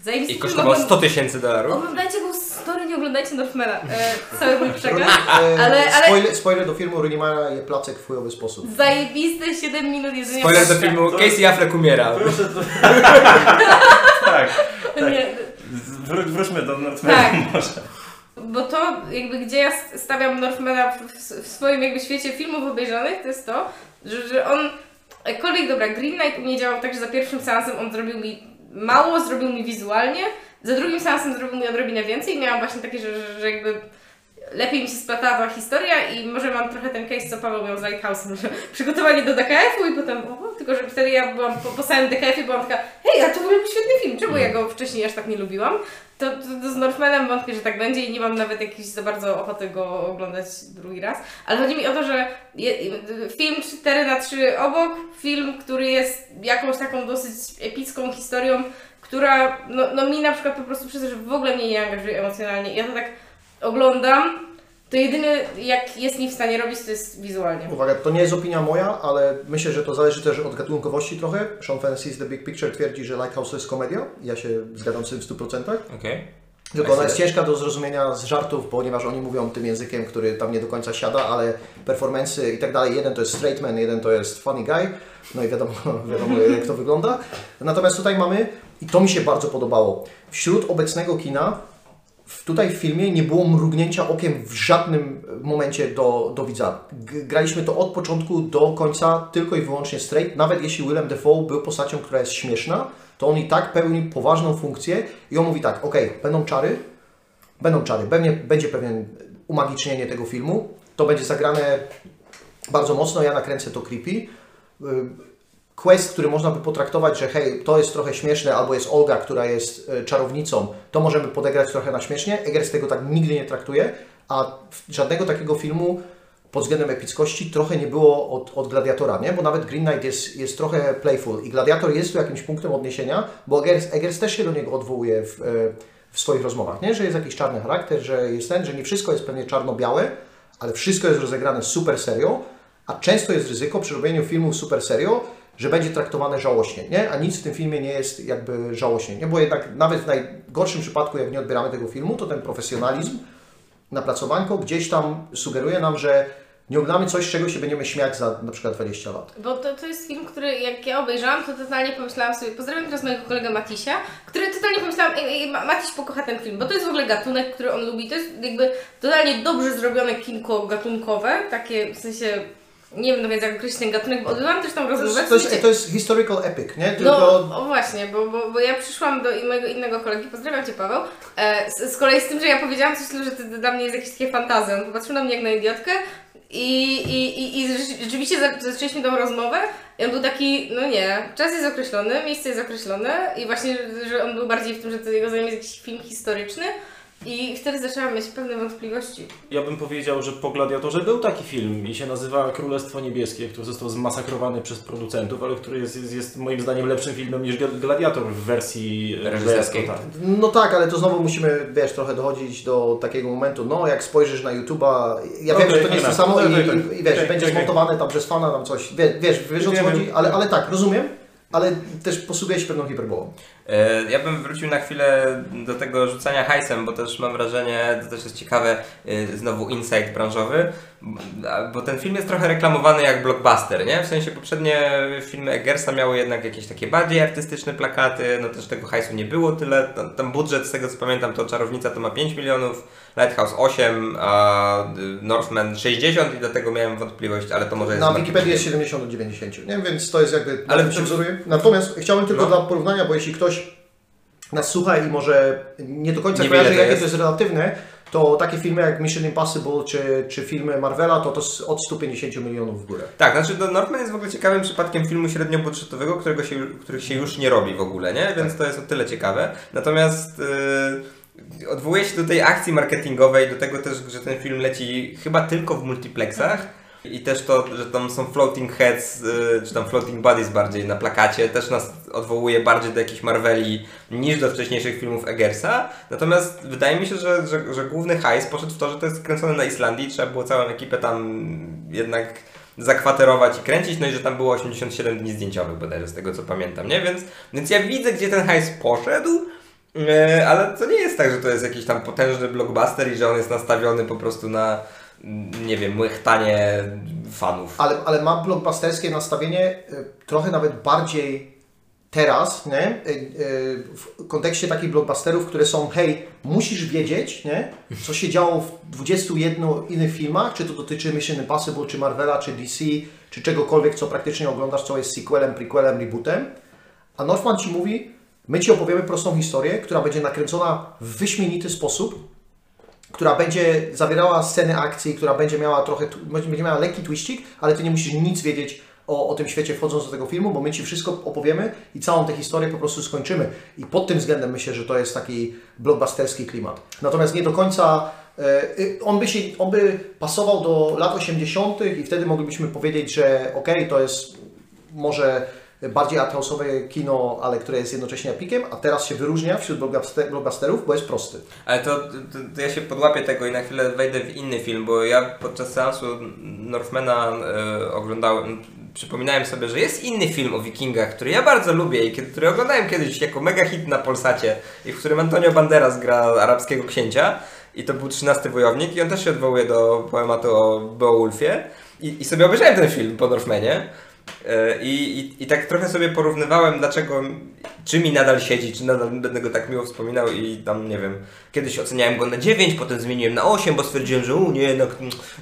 Zajebisty I film, kosztował ogląd- 100 tysięcy dolarów. Oglądajcie Ghost Story, nie oglądajcie Northmana. E, cały mój przekaz. e, Ale- ale- spoiler, spoiler do filmu Runimara je placek w chujowy sposób. Zajebiste 7 minut jedzenia Spoiler do filmu Casey Affleck umiera. Proszę, to... tak. tak. Wró- wróćmy do Northmana Tak. może. Bo to, jakby gdzie ja st- stawiam Northmana w, w, w swoim jakby świecie filmów obejrzanych, to jest to, że, że on, jakkolwiek dobra, Green Knight u mnie działał tak, że za pierwszym seansem on zrobił mi mało, zrobił mi wizualnie, za drugim seansem zrobił mi odrobinę więcej i miałam właśnie takie, że, że, że jakby lepiej mi się splatała ta historia i może mam trochę ten case, co Paweł miał z Lighthouse'em, że przygotowanie do DKF-u i potem, oho, tylko że wtedy ja byłam po, po samym DKF-ie byłam taka, hej, a to w ogóle był świetny film, czemu ja go wcześniej aż tak nie lubiłam? To, to, to z Northmanem wątpię, że tak będzie i nie mam nawet jakiejś za bardzo ochoty go oglądać drugi raz. Ale chodzi mi o to, że je, film 4 na 3 obok, film, który jest jakąś taką dosyć epicką historią, która no, no mi na przykład po prostu przez to, że w ogóle mnie nie angażuje emocjonalnie. Ja to tak oglądam, to jedyne jak jest mi w stanie robić to jest wizualnie. Uwaga, to nie jest opinia moja, ale myślę, że to zależy też od gatunkowości trochę. Sean Fancy z The Big Picture twierdzi, że Lighthouse to jest komedia. Ja się zgadzam z tym w 100%. Okej. Tylko ona jest ciężka do zrozumienia z żartów, ponieważ oni mówią tym językiem, który tam nie do końca siada, ale performance'y i tak dalej. Jeden to jest straight man, jeden to jest funny guy. No i wiadomo, wiadomo jak to wygląda. Natomiast tutaj mamy, i to mi się bardzo podobało, wśród obecnego kina tutaj w filmie nie było mrugnięcia okiem w żadnym momencie do, do widza. Graliśmy to od początku do końca tylko i wyłącznie straight. Nawet jeśli Willem Dafoe był postacią, która jest śmieszna, to on i tak pełni poważną funkcję i on mówi tak, okej, będą czary, będą czary, pewnie, będzie pewien umagicznienie tego filmu, to będzie zagrane bardzo mocno, ja nakręcę to creepy. Quest, który można by potraktować, że hej, to jest trochę śmieszne, albo jest Olga, która jest e, czarownicą, to możemy podegrać trochę na śmiesznie. Eggers tego tak nigdy nie traktuje, a żadnego takiego filmu pod względem epickości trochę nie było od, od Gladiatora, nie? Bo nawet Green Knight jest, jest trochę playful i Gladiator jest tu jakimś punktem odniesienia, bo Eggers, Eggers też się do niego odwołuje w, e, w swoich rozmowach, nie? Że jest jakiś czarny charakter, że jest ten, że nie wszystko jest pewnie czarno-białe, ale wszystko jest rozegrane super serio, a często jest ryzyko przy robieniu filmu super serio, że będzie traktowane żałośnie, nie? A nic w tym filmie nie jest jakby żałośnie, nie? Bo jednak nawet w najgorszym przypadku, jak nie odbieramy tego filmu, to ten profesjonalizm napracowanko gdzieś tam sugeruje nam, że nie oglądamy coś, z czego się będziemy śmiać za na przykład 20 lat. Bo to, to jest film, który jak ja obejrzałam, to totalnie pomyślałam sobie, pozdrawiam teraz mojego kolegę Matisia, który totalnie pomyślałam, ej, ej, Ma- Matiś pokocha ten film, bo to jest w ogóle gatunek, który on lubi, to jest jakby totalnie dobrze zrobione kinko gatunkowe, takie w sensie, nie wiem nawet jak określić ten gatunek, bo odbyłam też tam rozmowę. to jest, to jest historical epic, nie? Tylko No o właśnie, bo, bo, bo ja przyszłam do mojego innego kolegi, pozdrawiam Cię Paweł, e, z, z kolei z tym, że ja powiedziałam coś, że to dla mnie jest jakieś takie fantazje. On popatrzył na mnie jak na idiotkę i, i, i, i rzeczy- rzeczywiście za- zaczęliśmy tą rozmowę i on był taki, no nie, czas jest określony, miejsce jest określone i właśnie, że- że on był bardziej w tym, że to jego zdaniem jest jakiś film historyczny i wtedy zaczęłam mieć pewne wątpliwości. Ja bym powiedział, że po Gladiatorze był taki film i się nazywa Królestwo Niebieskie, który został zmasakrowany przez producentów, ale który jest, jest, jest moim zdaniem lepszym filmem niż Gla- Gladiator w wersji Reżyserskiej. tak. No tak, ale to znowu musimy, wiesz, trochę dochodzić do takiego momentu, no jak spojrzysz na YouTube'a, ja wiem, Okej, że to nie jest to samo tak, i, tak, tak. i, i wiesz, Tak, będzie tak. zmontowane tam przez fana, tam coś, wiesz, wiesz, wiesz o co chodzi, ale, ale tak, rozumiem, ale też posługuje się pewną hiperbolą. E, Ja bym wrócił na chwilę do tego rzucania hajsem, bo też mam wrażenie, to też jest ciekawe, e, znowu insight branżowy, bo ten film jest trochę reklamowany jak blockbuster, nie? W sensie poprzednie filmy Eggersa miały jednak jakieś takie bardziej artystyczne plakaty, no też tego hajsu nie było tyle, tam, budżet z tego co pamiętam to Czarownica to ma 5 milionów, Lighthouse 8, a y, Northman 60 i dlatego miałem wątpliwość, ale to może jest... Na Wikipedii jest 70 do 90, nie? więc to jest jakby, Ale to-. Natomiast chciałbym tylko No. dla porównania, bo jeśli ktoś nas słucha i może nie do końca Niewiele kojarzy, jakie jest. to jest relatywne, to takie filmy jak Mission Impossible czy, czy filmy Marvela, to to od 150 milionów w górę. Tak, znaczy no, Northman jest w ogóle ciekawym przypadkiem filmu średniobudżetowego, którego się, których się już nie robi w ogóle, nie? Więc to jest o tyle ciekawe. Natomiast yy, odwołuję się do tej akcji marketingowej, do tego też, że ten film leci chyba tylko w multiplexach. I też to, że tam są floating heads, yy, czy tam floating bodies bardziej na plakacie, też nas odwołuje bardziej do jakichś Marveli niż do wcześniejszych filmów Eggersa. Natomiast wydaje mi się, że, że, że główny hajs poszedł w to, że to jest kręcone na Islandii, trzeba było całą ekipę tam jednak zakwaterować i kręcić, no i że tam było 87 dni zdjęciowych bodajże z tego co pamiętam, nie? Więc, więc ja widzę, gdzie ten hajs poszedł, e, ale to nie jest tak, że to jest jakiś tam potężny blockbuster i że on jest nastawiony po prostu na, nie wiem, łechtanie fanów. Ale, ale ma blockbusterskie nastawienie, y, trochę nawet bardziej teraz, nie? Y, y, w kontekście takich blockbusterów, które są, hej, musisz wiedzieć, nie? co się działo w 21 innych filmach, czy to dotyczy Mission Impossible, czy Marvela, czy DC, czy czegokolwiek, co praktycznie oglądasz, co jest sequelem, prequelem, rebootem. A Northman Ci mówi, my Ci opowiemy prostą historię, która będzie nakręcona w wyśmienity sposób, która będzie zawierała sceny akcji, która będzie miała trochę, będzie miała lekki twiścik, ale Ty nie musisz nic wiedzieć o, o tym świecie wchodząc do tego filmu, bo my Ci wszystko opowiemy i całą tę historię po prostu skończymy. I pod tym względem myślę, że to jest taki blockbusterski klimat. Natomiast nie do końca e, y, on by, się, on by pasował do lat 80. i wtedy moglibyśmy powiedzieć, że okej, to jest może bardziej arthouse'owe kino, ale które jest jednocześnie epikiem, a teraz się wyróżnia wśród blockbuster- blockbusterów, bo jest prosty. Ale to, to, to ja się podłapię tego i na chwilę wejdę w inny film, bo ja podczas seansu Northmana e, oglądałem, przypominałem sobie, że jest inny film o wikingach, który ja bardzo lubię i który oglądałem kiedyś jako mega hit na Polsacie i w którym Antonio Banderas gra arabskiego księcia i to był 13 wojownik i on też się odwołuje do poematu o Beowulfie i, i sobie obejrzałem ten film po Northmanie I, i, I tak trochę sobie porównywałem, dlaczego, czy mi nadal siedzi, czy nadal będę go tak miło wspominał i tam, nie wiem, kiedyś oceniałem go na 9, potem zmieniłem na 8, bo stwierdziłem, że u, nie, jednak,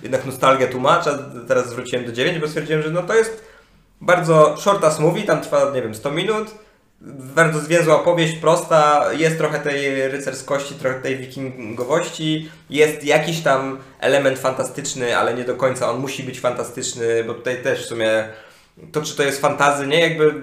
jednak nostalgia tłumacza, teraz zwróciłem do 9, bo stwierdziłem, że no to jest bardzo shorta movie, tam trwa, nie wiem, 100 minut, bardzo zwięzła opowieść, prosta, jest trochę tej rycerskości, trochę tej wikingowości, jest jakiś tam element fantastyczny, ale nie do końca on musi być fantastyczny, bo tutaj też w sumie to, czy to jest fantazy, nie? Jakby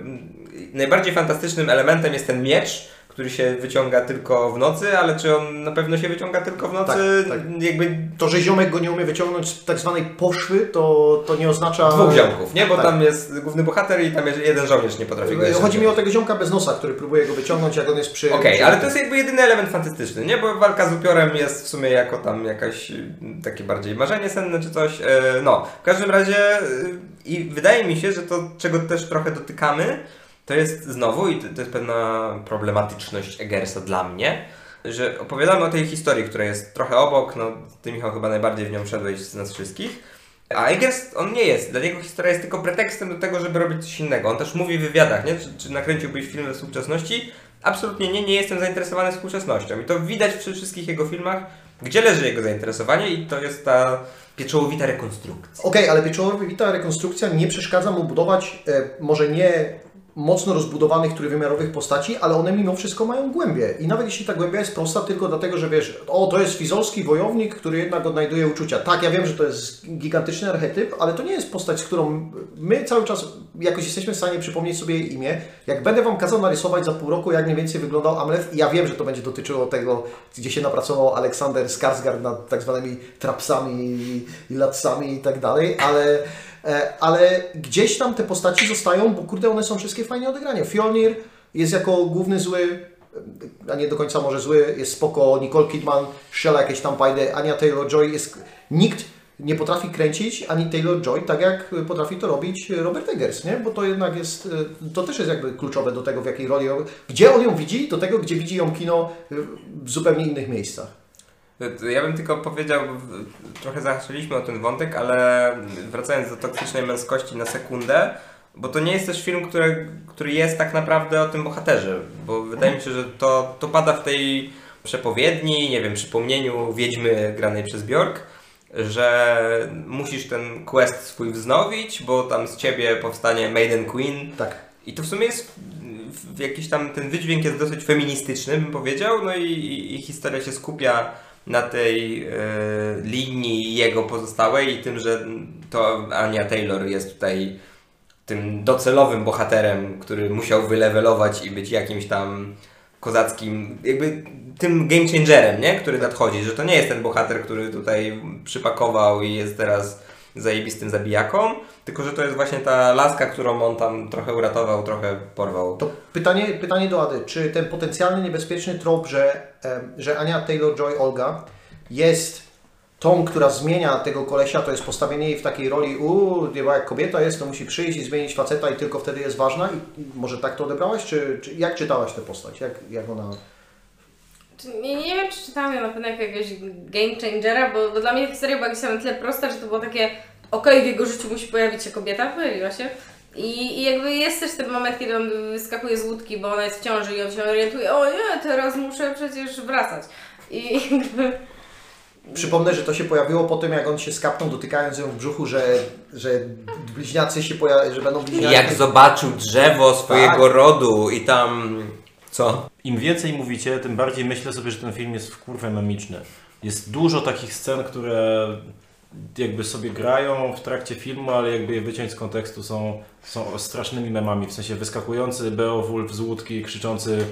najbardziej fantastycznym elementem jest ten miecz, który się wyciąga tylko w nocy, ale czy on na pewno się wyciąga tylko w nocy? Tak, tak. Jakby To, że ziomek go nie umie wyciągnąć z tak zwanej poszwy, to, to nie oznacza... dwóch ziomków, nie? Bo Tak. tam jest główny bohater i tam jest jeden żołnierz nie potrafi go Chodzi mi o wyciągnąć. tego ziomka bez nosa, który próbuje go wyciągnąć, jak on jest przy... Okej, przy- ale to jest jakby jedyny element fantastyczny, nie? Bo walka z upiorem jest w sumie jako tam jakaś y, takie bardziej marzenie senne czy coś. E, No, w każdym razie y, i wydaje mi się, że to, czego też trochę dotykamy, to jest znowu, i to, jest pewna problematyczność Eggersa dla mnie, że opowiadamy o tej historii, która jest trochę obok, no ty Michał chyba najbardziej w nią wszedłeś z nas wszystkich. A Eggers, on nie jest. Dla niego historia jest tylko pretekstem do tego, żeby robić coś innego. On też mówi w wywiadach, nie? Czy, czy nakręciłbyś film ze współczesności? Absolutnie nie, nie jestem zainteresowany współczesnością. I to widać przy wszystkich jego filmach, gdzie leży jego zainteresowanie i to jest ta pieczołowita rekonstrukcja. Okej, ale pieczołowita rekonstrukcja nie przeszkadza mu budować e, może nie mocno rozbudowanych trójwymiarowych postaci, ale one mimo wszystko mają głębię. I nawet jeśli ta głębia jest prosta tylko dlatego, że wiesz, o to jest fizolski wojownik, który jednak odnajduje uczucia. Tak, ja wiem, że to jest gigantyczny archetyp, ale to nie jest postać, z którą my cały czas jakoś jesteśmy w stanie przypomnieć sobie jej imię. Jak będę Wam kazał narysować za pół roku, jak mniej więcej wyglądał Amleth, ja wiem, że to będzie dotyczyło tego, gdzie się napracował Aleksander Skarsgård nad tak zwanymi trapsami i, latsami i tak dalej, ale ale gdzieś tam te postaci zostają, bo kurde, one są wszystkie fajnie odegrane. Fjolnir jest jako główny zły, e, a nie do końca może zły, jest spoko, Nicole Kidman strzela jakieś tam pajdy, Ania Taylor-Joy jest... Nikt nie potrafi kręcić ani Taylor-Joy tak jak potrafi to robić Robert Eggers, nie? Bo to jednak jest, e, to też jest jakby kluczowe do tego, w jakiej roli, gdzie on ją widzi, do tego, gdzie widzi ją kino e, w zupełnie innych miejscach. To Ja bym tylko powiedział, trochę zahaczyliśmy o ten wątek, ale wracając do toksycznej męskości na sekundę, bo to nie jest też film, który, który jest tak naprawdę o tym bohaterze, bo wydaje mi się, że to, to pada w tej przepowiedni, nie wiem, przypomnieniu Wiedźmy granej przez Bjork, że musisz ten quest swój wznowić, bo tam z ciebie powstanie Maiden Queen, Tak. i to w sumie jest jakiś tam ten wydźwięk jest dosyć feministyczny, bym powiedział, no i, i historia się skupia na tej e, linii jego pozostałej i tym, że to Ania Taylor jest tutaj tym docelowym bohaterem, który musiał wylewelować i być jakimś tam kozackim, jakby tym game changerem, nie? który nadchodzi, że to nie jest ten bohater, który tutaj przypakował i jest teraz zajebistym zabijaką, tylko że to jest właśnie ta laska, którą on tam trochę uratował, trochę porwał. To pytanie, pytanie do Ady, czy ten potencjalnie niebezpieczny trop, że, że Ania Taylor-Joy Olga jest tą, która zmienia tego kolesia, to jest postawienie jej w takiej roli, uuu, nie, jak kobieta jest, to musi przyjść i zmienić faceta i tylko wtedy jest ważna i, i może tak to odebrałaś, czy, czy jak czytałaś tę postać, jak, jak ona... Nie, nie wiem, czy czytałam ją na pewno jakiegoś game changera, bo, bo dla mnie historia była gdzieś na tyle prosta, że to było takie okej, w jego życiu musi pojawić się kobieta, pojawiła się. I, I jakby jest też ten moment, kiedy on wyskakuje z łódki, bo ona jest w ciąży i on się orientuje, o nie, teraz muszę przecież wracać. I jakby... Przypomnę, że to się pojawiło po tym, jak on się skapnął, dotykając ją w brzuchu, że, że bliźniacy się pojawią, że będą bliźniacy. Jak zobaczył drzewo swojego Tak. rodu i tam... Co? Im więcej mówicie, tym bardziej myślę sobie, że ten film jest w kurwę memiczny. Jest dużo takich scen, które jakby sobie grają w trakcie filmu, ale jakby je wyciąć z kontekstu są, są strasznymi memami. W sensie wyskakujący Beowulf z łódki krzyczący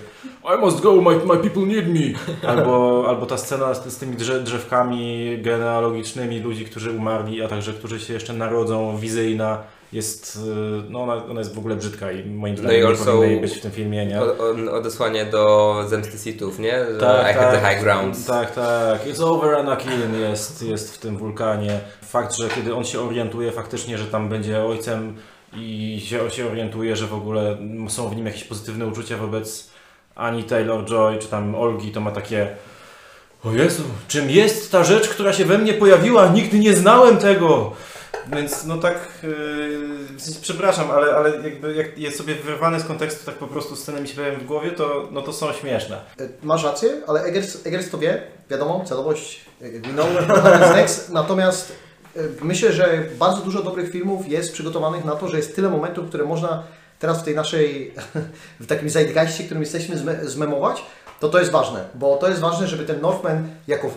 I must go, my, my people need me. Albo, albo ta scena z, z tymi drze, drzewkami genealogicznymi ludzi, którzy umarli, a także którzy się jeszcze narodzą, wizyjna. Jest, y, no ona, ona jest w ogóle brzydka i moim No zdaniem i nie powinna być w tym filmie, nie? Odesłanie do zemsty Sithów, nie? Że I have the high ground. Tak, tak. It's over Anakin jest, jest w tym wulkanie. Fakt, że kiedy on się orientuje faktycznie, że tam będzie ojcem i się, się orientuje, że w ogóle są w nim jakieś pozytywne uczucia wobec Ani Taylor-Joy, czy tam Olgi, to ma takie o Jezu, czym jest ta rzecz, która się we mnie pojawiła? Nigdy nie znałem tego! Więc no tak, yy, przepraszam, ale, ale jakby jak jest sobie wyrwane z kontekstu tak po prostu sceny mi się pojawiają w głowie, to, no to są śmieszne. E, Masz rację, ale Eggers, Eggers to wie, wiadomo, celowość, next. Natomiast e, myślę, że bardzo dużo dobrych filmów jest przygotowanych na to, że jest tyle momentów, które można teraz w tej naszej, w takim zeitgeistie, którym jesteśmy, zme, zmemować, to to jest ważne, bo to jest ważne, żeby ten Northman jako,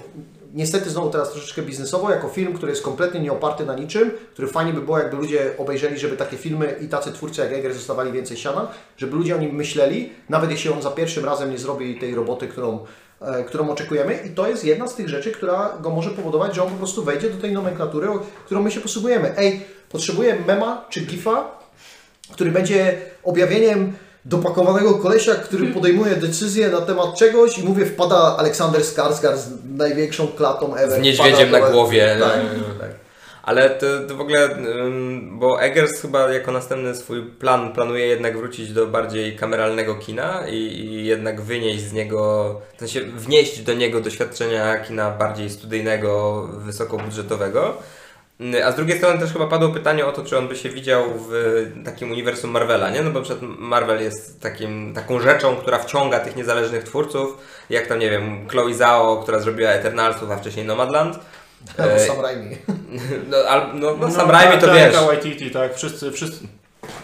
niestety znowu teraz troszeczkę biznesowo, jako film, który jest kompletnie nieoparty na niczym, który fajnie by było, jakby ludzie obejrzeli, żeby takie filmy i tacy twórcy jak Eggers dostawali więcej siana, żeby ludzie o nim myśleli, nawet jeśli on za pierwszym razem nie zrobi tej roboty, którą, e, którą oczekujemy i to jest jedna z tych rzeczy, która go może powodować, że on po prostu wejdzie do tej nomenklatury, którą my się posługujemy. Ej, potrzebuję mema czy gifa, który będzie objawieniem dopakowanego kolesia, który podejmuje decyzję na temat czegoś i mówię, wpada Aleksander Skarsgård z największą klatą ever. Z niedźwiedziem Wpada na głowie. Tak. tak. Ale to, to w ogóle, bo Eggers chyba jako następny swój plan planuje jednak wrócić do bardziej kameralnego kina i, i jednak wynieść z niego, w sensie wnieść do niego doświadczenia kina bardziej studyjnego, wysokobudżetowego. Yy, A z drugiej strony też chyba padło pytanie o to, czy on by się widział w takim uniwersum Marvela, nie? No bo przed Marvel jest takim, taką rzeczą, która wciąga tych niezależnych twórców, jak tam, nie wiem, Chloe Zhao, która zrobiła Eternalsów, a wcześniej Nomadland. Albo E, Sam Raimi. No, al, no, no, Sam Raimi to tak, wiesz. Waititi, tak, wszyscy, wszyscy.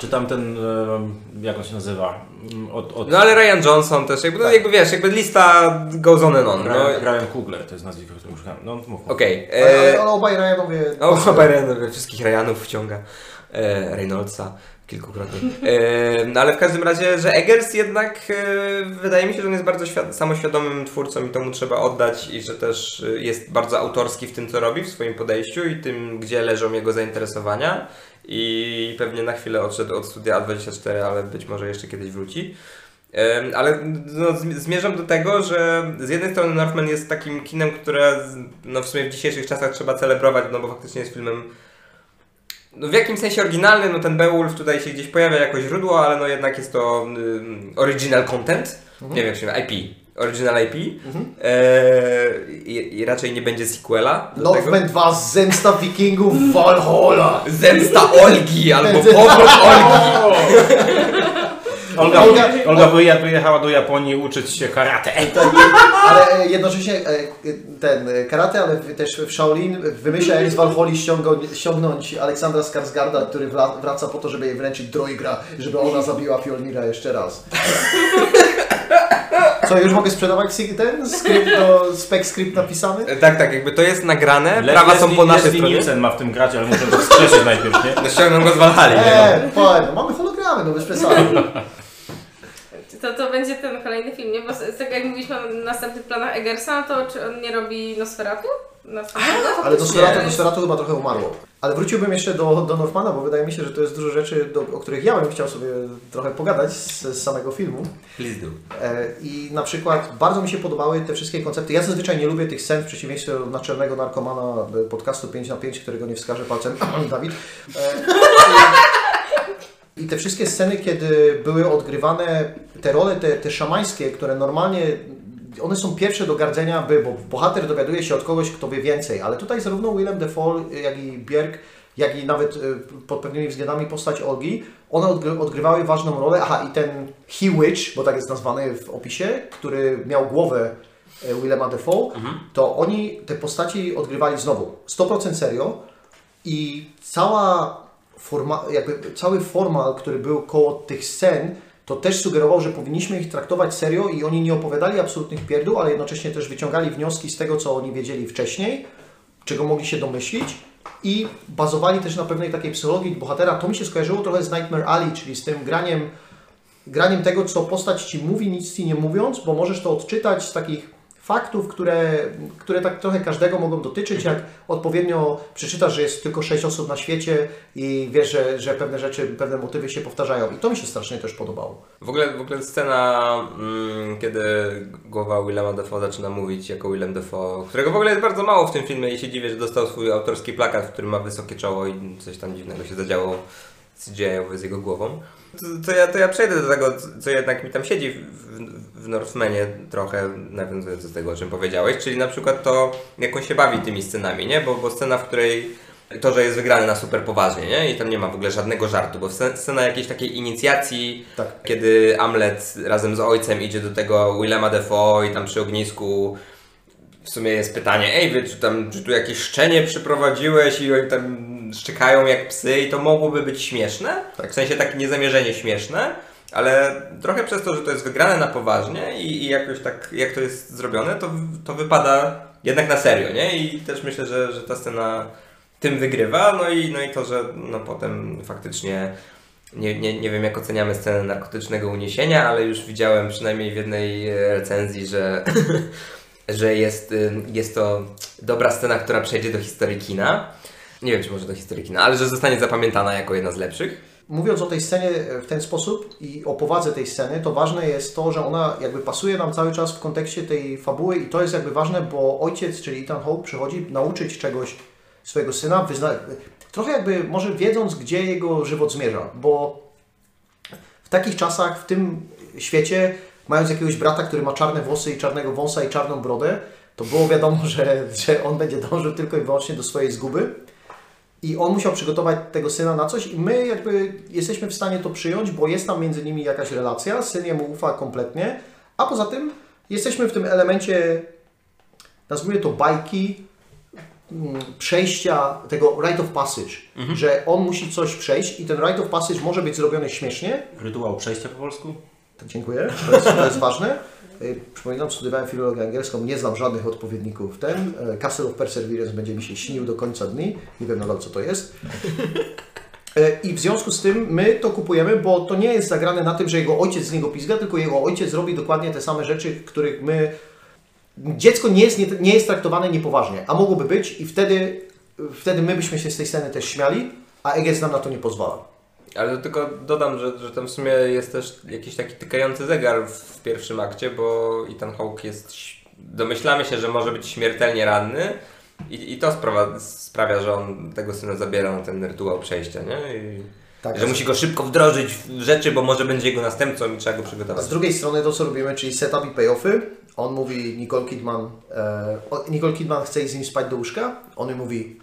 Czy tam ten, em, jak on się nazywa? Mm, Od, od, No ale Ryan Johnson też, jakby, no, Tak. jakby wiesz, jakby lista goes on and on. No, Ryan, Ryan Coogler, to jest nazwisko, które używam. No, mów. Okej. Ale, ale, e, ale obaj Ryanowie... O, Ryan, wszystkich Ryanów wciąga. E, Reynoldsa kilkukrotnie. E, no ale w każdym razie, że Eggers jednak e, wydaje mi się, że on jest bardzo świad- samoświadomym twórcą i to mu trzeba oddać i że też e, jest bardzo autorski w tym, co robi, w swoim podejściu i tym, gdzie leżą jego zainteresowania. I pewnie na chwilę odszedł od studia A24, ale być może jeszcze kiedyś wróci. Ale no, zm- zmierzam do tego, że z jednej strony Northman jest takim kinem, które no, w sumie w dzisiejszych czasach trzeba celebrować, no bo faktycznie jest filmem no, w jakimś sensie oryginalnym, no ten Beowulf tutaj się gdzieś pojawia jako źródło, ale no jednak jest to ym, original content, Mhm. nie wiem, czy IP, original IP Mhm. Eee, i, i raczej nie będzie sequela. Northman 2 Zemsta Wikingów Valhalla! Zemsta Olgi albo powrót Olgi. Olga, Olga- Olga wyje- wyjechała do Japonii uczyć się karate. Tak, ale e, jednocześnie e, ten e, karate, ale też w Shaolin wymyśla jak z Walholi ściągnąć, Aleksandra Skarsgarda, który wraca po to, żeby jej wręczyć Droigra, żeby ona zabiła Fjolnira jeszcze raz. Co, już mogę sprzedawać ten skrypt do spec script napisany? E, Tak, tak, jakby to jest nagrane, Le- prawa są po naszej Leslie stronie. Nielsen ma w tym grać, ale muszę to wskrzeszyć najpierw, nie? No ściągną go z Valhalla. nie? Eee, fajnie, no mamy hologramy, no bez przesady. To, to będzie ten kolejny film, nie? Bo tego jak mówiliśmy o następnych planach Eggersa, to czy on nie robi Nosferatu? Następnego? Ale Nosferatu, Nie. Nosferatu chyba trochę umarło. Ale wróciłbym jeszcze do, do Northmana, bo wydaje mi się, że to jest dużo rzeczy, do, o których ja bym chciał sobie trochę pogadać z, z samego filmu. Please do. E, I na przykład bardzo mi się podobały te wszystkie koncepty. Ja zazwyczaj nie lubię tych scen w przeciwieństwie do naczelnego narkomana e, podcastu 5 na 5 którego nie wskaże palcem Dawid. E, I, I te wszystkie sceny, kiedy były odgrywane te role, te, te szamańskie, które normalnie one są pierwsze do gardzenia, by, bo bohater dowiaduje się od kogoś, kto wie więcej, ale tutaj zarówno Willem Dafoe, jak i Bierk, jak i nawet e, pod pewnymi względami postać Olgi, one odgry- odgrywały ważną rolę. Aha, i ten He Witch, bo tak jest nazwany w opisie, który miał głowę e, Willema Dafoe, to oni te postaci odgrywali znowu. 100% serio. I cała forma, jakby cały formal, który był koło tych scen, to też sugerował, że powinniśmy ich traktować serio i oni nie opowiadali absolutnych pierdół, ale jednocześnie też wyciągali wnioski z tego, co oni wiedzieli wcześniej, czego mogli się domyślić i bazowali też na pewnej takiej psychologii bohatera. To mi się skojarzyło trochę z Nightmare Alley, czyli z tym graniem, graniem tego, co postać Ci mówi, nic Ci nie mówiąc, bo możesz to odczytać z takich faktów, które, które tak trochę każdego mogą dotyczyć, jak odpowiednio przeczytasz, że jest tylko sześć osób na świecie i wiesz, że, że pewne rzeczy, pewne motywy się powtarzają. I to mi się strasznie też podobało. W ogóle, w ogóle scena, mm, kiedy głowa Willema Dafoe zaczyna mówić jako Willem Dafoe, którego w ogóle jest bardzo mało w tym filmie i się dziwię, że dostał swój autorski plakat, w którym ma wysokie czoło i coś tam dziwnego się zadziało z dziejowe z jego głową. To, to, ja, to ja przejdę do tego, co jednak mi tam siedzi w, w, Northmanie trochę, nawiązując do tego, o czym powiedziałeś, czyli na przykład to, jak on się bawi tymi scenami, nie? Bo, bo scena, w której to, że jest wygrany na super poważnie, nie? I tam nie ma w ogóle żadnego żartu, bo scena- scena jakiejś takiej inicjacji, Tak. kiedy Amlet razem z ojcem idzie do tego Willema Defoe i tam przy ognisku w sumie jest pytanie, ej wy, czy tam, czy tu jakieś szczenie przyprowadziłeś i oni tam szczekają jak psy i to mogłoby być śmieszne, Tak. w sensie tak niezamierzenie śmieszne, ale trochę przez to, że to jest wygrane na poważnie i, i jakoś tak, jak to jest zrobione, to, to wypada jednak na serio, nie? I też myślę, że, że ta scena tym wygrywa, no i, no i to, że no potem faktycznie nie, nie, nie wiem jak oceniamy scenę narkotycznego uniesienia, ale już widziałem przynajmniej w jednej e, recenzji, że, że jest, y, jest to dobra scena, która przejdzie do historii kina. Nie wiem, czy może do historii kina, ale że zostanie zapamiętana jako jedna z lepszych. Mówiąc o tej scenie w ten sposób i o powadze tej sceny, to ważne jest to, że ona jakby pasuje nam cały czas w kontekście tej fabuły i to jest jakby ważne, bo ojciec, czyli Ethan Hawke, przychodzi nauczyć czegoś swojego syna, wyzna... trochę jakby może wiedząc, gdzie jego żywot zmierza, bo w takich czasach, w tym świecie, mając jakiegoś brata, który ma czarne włosy i czarnego wąsa i czarną brodę, to było wiadomo, że, że on będzie dążył tylko i wyłącznie do swojej zguby. I on musiał przygotować tego syna na coś i my jakby jesteśmy w stanie to przyjąć, bo jest tam między nimi jakaś relacja, syn jemu ufa kompletnie, a poza tym jesteśmy w tym elemencie, nazwijmy to bajki, mm, przejścia tego rite of passage, że on musi coś przejść i ten rite of passage może być zrobiony śmiesznie, Rytuał przejścia po polsku? dziękuję, to jest, to jest ważne. Y, Przypominam, studiowałem filologię angielską, nie znam żadnych odpowiedników. Ten y, Castle of Perseverance będzie mi się śnił do końca dni. Nie wiem nadal, co to jest. Y, I w związku z tym my to kupujemy, bo to nie jest zagrane na tym, że jego ojciec z niego pizga, tylko jego ojciec robi dokładnie te same rzeczy, których my... Dziecko nie jest, nie, nie jest traktowane niepoważnie, a mogłoby być i wtedy, wtedy my byśmy się z tej sceny też śmiali, a Eggers nam na to nie pozwala. Ale tylko dodam, że, że tam w sumie jest też jakiś taki tykający zegar w, w pierwszym akcie, bo Ethan Hawke jest, domyślamy się, że może być śmiertelnie ranny i, i to sprawa, sprawia, że on tego syna zabiera na ten rytuał przejścia, nie? I, Tak, że musi go szybko wdrożyć w rzeczy, bo może będzie jego następcą i trzeba go przygotować. z drugiej strony to, co robimy, czyli setup i payoffy. On mówi, Nicole Kidman, e, Nicole Kidman chce z nim spać do łóżka. On mówi,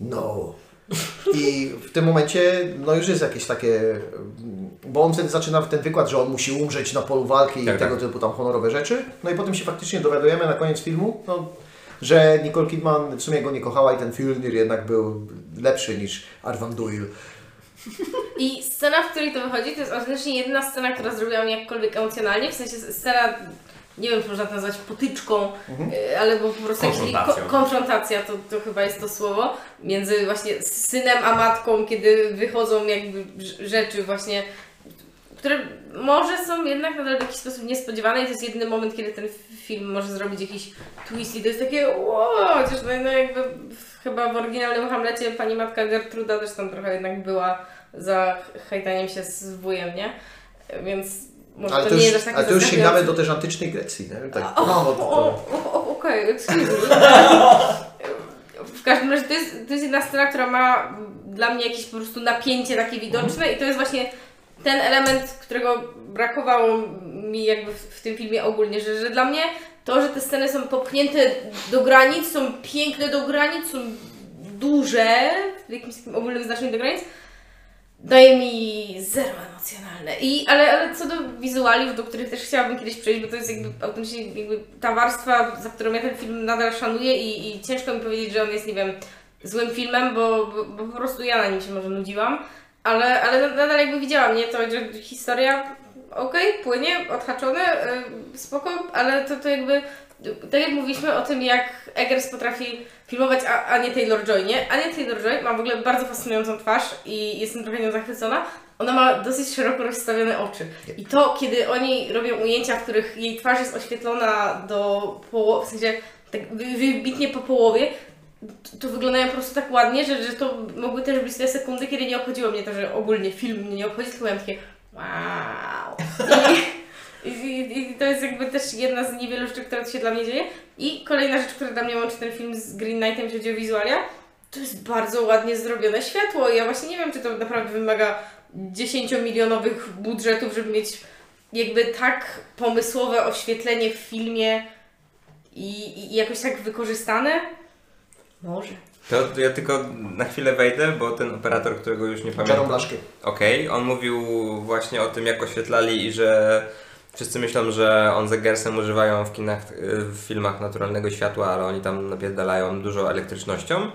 no. I w tym momencie, no już jest jakieś takie, bo on wtedy zaczyna ten wykład, że on musi umrzeć na polu walki i Tak, tego tak. typu tam honorowe rzeczy. No i potem się faktycznie dowiadujemy na koniec filmu, no, że Nicole Kidman w sumie go nie kochała i ten Fjolnir jednak był lepszy niż Arvan Doyle. I scena, w której to wychodzi, to jest autentycznie jedyna scena, która zrobiła mnie jakkolwiek emocjonalnie, w sensie scena, nie wiem, czy można to nazwać potyczką, y, ale bo po prostu jakiś- Konfrontacją. ko- konfrontacja, to, to chyba jest to słowo, między właśnie synem a matką, kiedy wychodzą jakby rz- rzeczy właśnie, które może są jednak nadal w jakiś sposób niespodziewane i to jest jedyny moment, kiedy ten film może zrobić jakiś twist i to jest takie wow, chociaż no, no jakby w, chyba w oryginalnym Hamlecie pani matka Gertruda też tam trochę jednak była za hejtaniem się z wujem, nie? Więc może Ale to, to, nie już, jest ale to już sięgamy do też antycznej Grecji, nie? Tak, no, Okej, excuse. W każdym razie to jest, to jest jedna scena, która ma dla mnie jakieś po prostu napięcie takie widoczne i to jest właśnie ten element, którego brakowało mi jakby w, w tym filmie ogólnie, że, że dla mnie to, że te sceny są popchnięte do granic, są piękne do granic, są duże, w jakimś takim ogólnym znaczeniu do granic, daje mi zero emocjonalne. I, ale, ale co do wizualiów, do których też chciałabym kiedyś przejść, bo to jest jakby autentycznie jakby ta warstwa, za którą ja ten film nadal szanuję i, i ciężko mi powiedzieć, że on jest, nie wiem, złym filmem, bo, bo, bo po prostu ja na nim się może nudziłam. Ale, ale nadal jakby widziałam, nie? To, że historia okej, płynie, odhaczone, yy, spoko, ale to, to jakby tak jak mówiliśmy o tym, jak Eggers potrafi filmować Anię Taylor-Joy, nie? Ania Taylor-Joy ma w ogóle bardzo fascynującą twarz i jestem trochę nią zachwycona. Ona ma dosyć szeroko rozstawione oczy. I to, kiedy oni robią ujęcia, w których jej twarz jest oświetlona do połowy, w sensie tak wy- wybitnie po połowie, to, wyglądają po prostu tak ładnie, że, że to mogły też być te sekundy, kiedy nie obchodziło mnie to, że ogólnie film mnie nie obchodzi, tylko miałam takie wow. I, i, I to jest jakby też jedna z niewielu rzeczy, która się dla mnie dzieje. I kolejna rzecz, która dla mnie łączy ten film z Green Knightem, jeśli chodzi o wizualia, to jest bardzo ładnie zrobione światło. Ja właśnie nie wiem, czy to naprawdę wymaga 10-milionowych budżetów, żeby mieć jakby tak pomysłowe oświetlenie w filmie i, i jakoś tak wykorzystane. Może. To ja tylko na chwilę wejdę, bo ten operator, którego już nie pamiętam. Blaszky. Okej, on mówił właśnie o tym, jak oświetlali i że wszyscy myślą, że on z Eggersem używają w kinach, y, w filmach naturalnego światła, ale oni tam napierdalają dużo elektrycznością.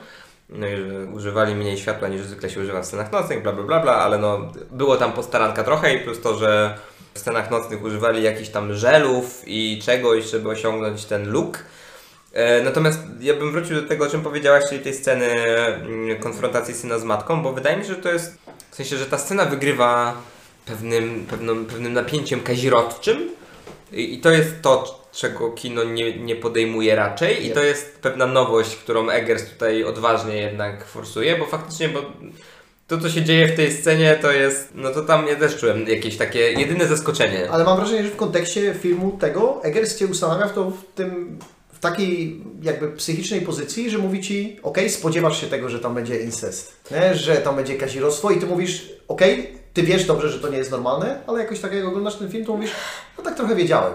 No i że używali mniej światła niż zwykle się używa w scenach nocnych, bla bla bla, bla ale no było tam postaranka trochę i plus to, że w scenach nocnych używali jakichś tam żelów i czegoś, żeby osiągnąć ten look. E, Natomiast ja bym wrócił do tego, o czym powiedziałaś, czyli tej sceny mm, konfrontacji syna z matką, bo wydaje mi się, że to jest w sensie, że ta scena wygrywa pewnym, pewną, pewnym napięciem kazirodczym. I, i to jest to, czego kino nie, nie podejmuje raczej. I to jest pewna nowość, którą Eggers tutaj odważnie jednak forsuje, bo faktycznie, bo to, co się dzieje w tej scenie, to jest, no to tam ja też czułem jakieś takie jedyne zaskoczenie. Ale mam wrażenie, że w kontekście filmu tego Eggers Cię ustanawia w to w tym takiej jakby psychicznej pozycji, że mówi Ci, okej, spodziewasz się tego, że tam będzie incest, nie? że tam będzie kazirostwo i Ty mówisz, okej, Ty wiesz dobrze, że to nie jest normalne, ale jakoś tak jak oglądasz ten film, to mówisz, no tak trochę wiedziałem.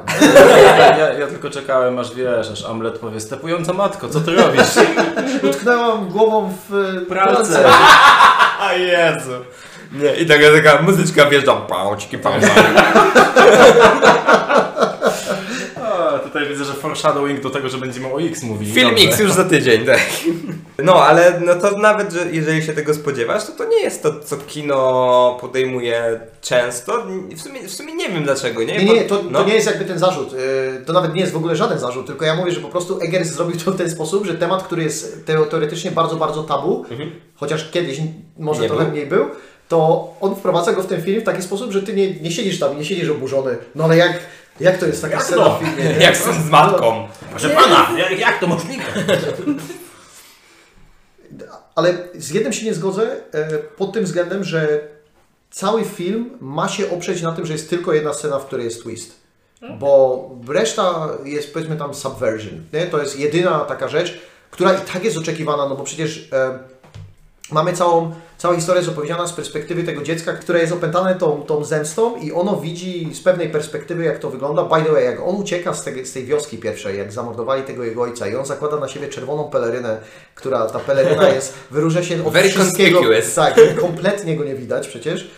Ja, ja tylko czekałem, aż wiesz, aż Amlet powie, stepująca matko, co ty robisz? Utknęłam głową w e, Pralce. A Jezu! Nie, i taka, taka muzyczka wjeżdża, pałczki, pałczki. A, tutaj widzę, że foreshadowing do tego, że będziemy o X mówili. Film Dobrze. X już za tydzień, tak. No, ale no to nawet, że jeżeli się tego spodziewasz, to to nie jest to, co kino podejmuje często. W sumie, w sumie nie wiem dlaczego, nie? Nie, Bo- nie, to, no. to nie jest jakby ten zarzut. Yy, To nawet nie jest w ogóle żaden zarzut, tylko ja mówię, że po prostu Eggers zrobił to w ten sposób, że temat, który jest teo- teoretycznie bardzo, bardzo tabu, chociaż kiedyś może Nie trochę był. mniej był, to on wprowadza go w ten film w taki sposób, że ty nie, nie siedzisz tam, nie siedzisz oburzony. No ale jak, jak to jest taka scena to? w filmie? nie? Jak są z matką. Proszę pana, jak, jak to możliwe? Ale z jednym się nie zgodzę e, pod tym względem, że cały film ma się oprzeć na tym, że jest tylko jedna scena, w której jest twist. Bo reszta jest powiedzmy tam subversion. Nie? To jest jedyna taka rzecz, która i tak jest oczekiwana, no bo przecież e, mamy całą, cała historia jest opowiedziana z perspektywy tego dziecka, które jest opętane tą, tą zemstą i ono widzi z pewnej perspektywy, jak to wygląda. By the way, jak on ucieka z tej, z tej wioski pierwszej, jak zamordowali tego jego ojca i on zakłada na siebie czerwoną pelerynę, która ta peleryna jest, wyróżnia się od Very wszystkiego. Tak, kompletnie go nie widać przecież.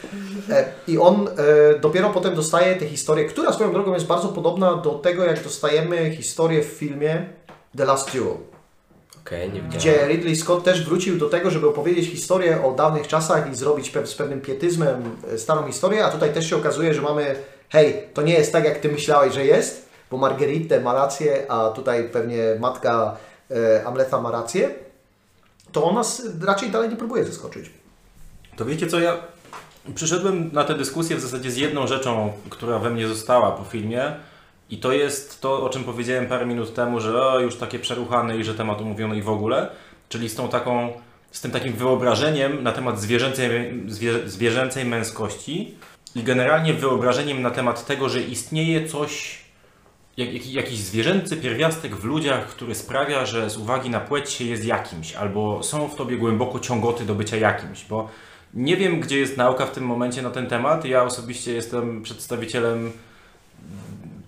E, I on e, dopiero potem dostaje tę historię, która swoją drogą jest bardzo podobna do tego, jak dostajemy historię w filmie The Last Duel. Okej, nie widziałem. Gdzie Ridley Scott też wrócił do tego, żeby opowiedzieć historię o dawnych czasach i zrobić pe z pewnym pietyzmem e, starą historię, a tutaj też się okazuje, że mamy hej, to nie jest tak, jak Ty myślałeś, że jest, bo Marguerite ma rację, a tutaj pewnie matka e, Amleta ma rację, to on nas raczej dalej nie próbuje zaskoczyć. To wiecie co, ja przyszedłem na tę dyskusję w zasadzie z jedną rzeczą, która we mnie została po filmie i to jest to, o czym powiedziałem parę minut temu, że o, już takie przeruchane i że temat omówiono i w ogóle, czyli z tą taką, z tym takim wyobrażeniem na temat zwierzęcej, zwie, zwierzęcej męskości i generalnie wyobrażeniem na temat tego, że istnieje coś, jak, jakiś zwierzęcy pierwiastek w ludziach, który sprawia, że z uwagi na płeć się jest jakimś, albo są w tobie głęboko ciągoty do bycia jakimś, bo nie wiem, gdzie jest nauka w tym momencie na ten temat. Ja osobiście jestem przedstawicielem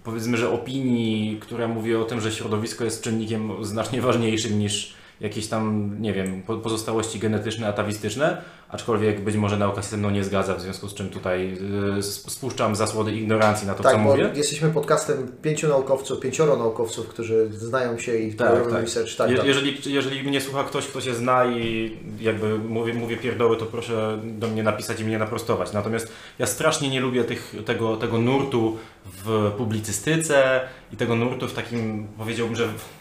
powiedzmy, że opinii, która mówi o tym, że środowisko jest czynnikiem znacznie ważniejszym niż jakieś tam, nie wiem, po- pozostałości genetyczne, atawistyczne, aczkolwiek być może nauka się ze mną nie zgadza, w związku z czym tutaj y, sp- spuszczam zasłody ignorancji na to, tak, co bo mówię. jesteśmy podcastem pięciu naukowców, pięcioro naukowców, którzy znają się i Tak, robią tak. research. Tak, Je, tak. jeżeli, jeżeli mnie słucha ktoś, kto się zna i jakby mówię, mówię pierdoły, to proszę do mnie napisać i mnie naprostować. Natomiast ja strasznie nie lubię tych, tego, tego nurtu w publicystyce i tego nurtu w takim, powiedziałbym, że w,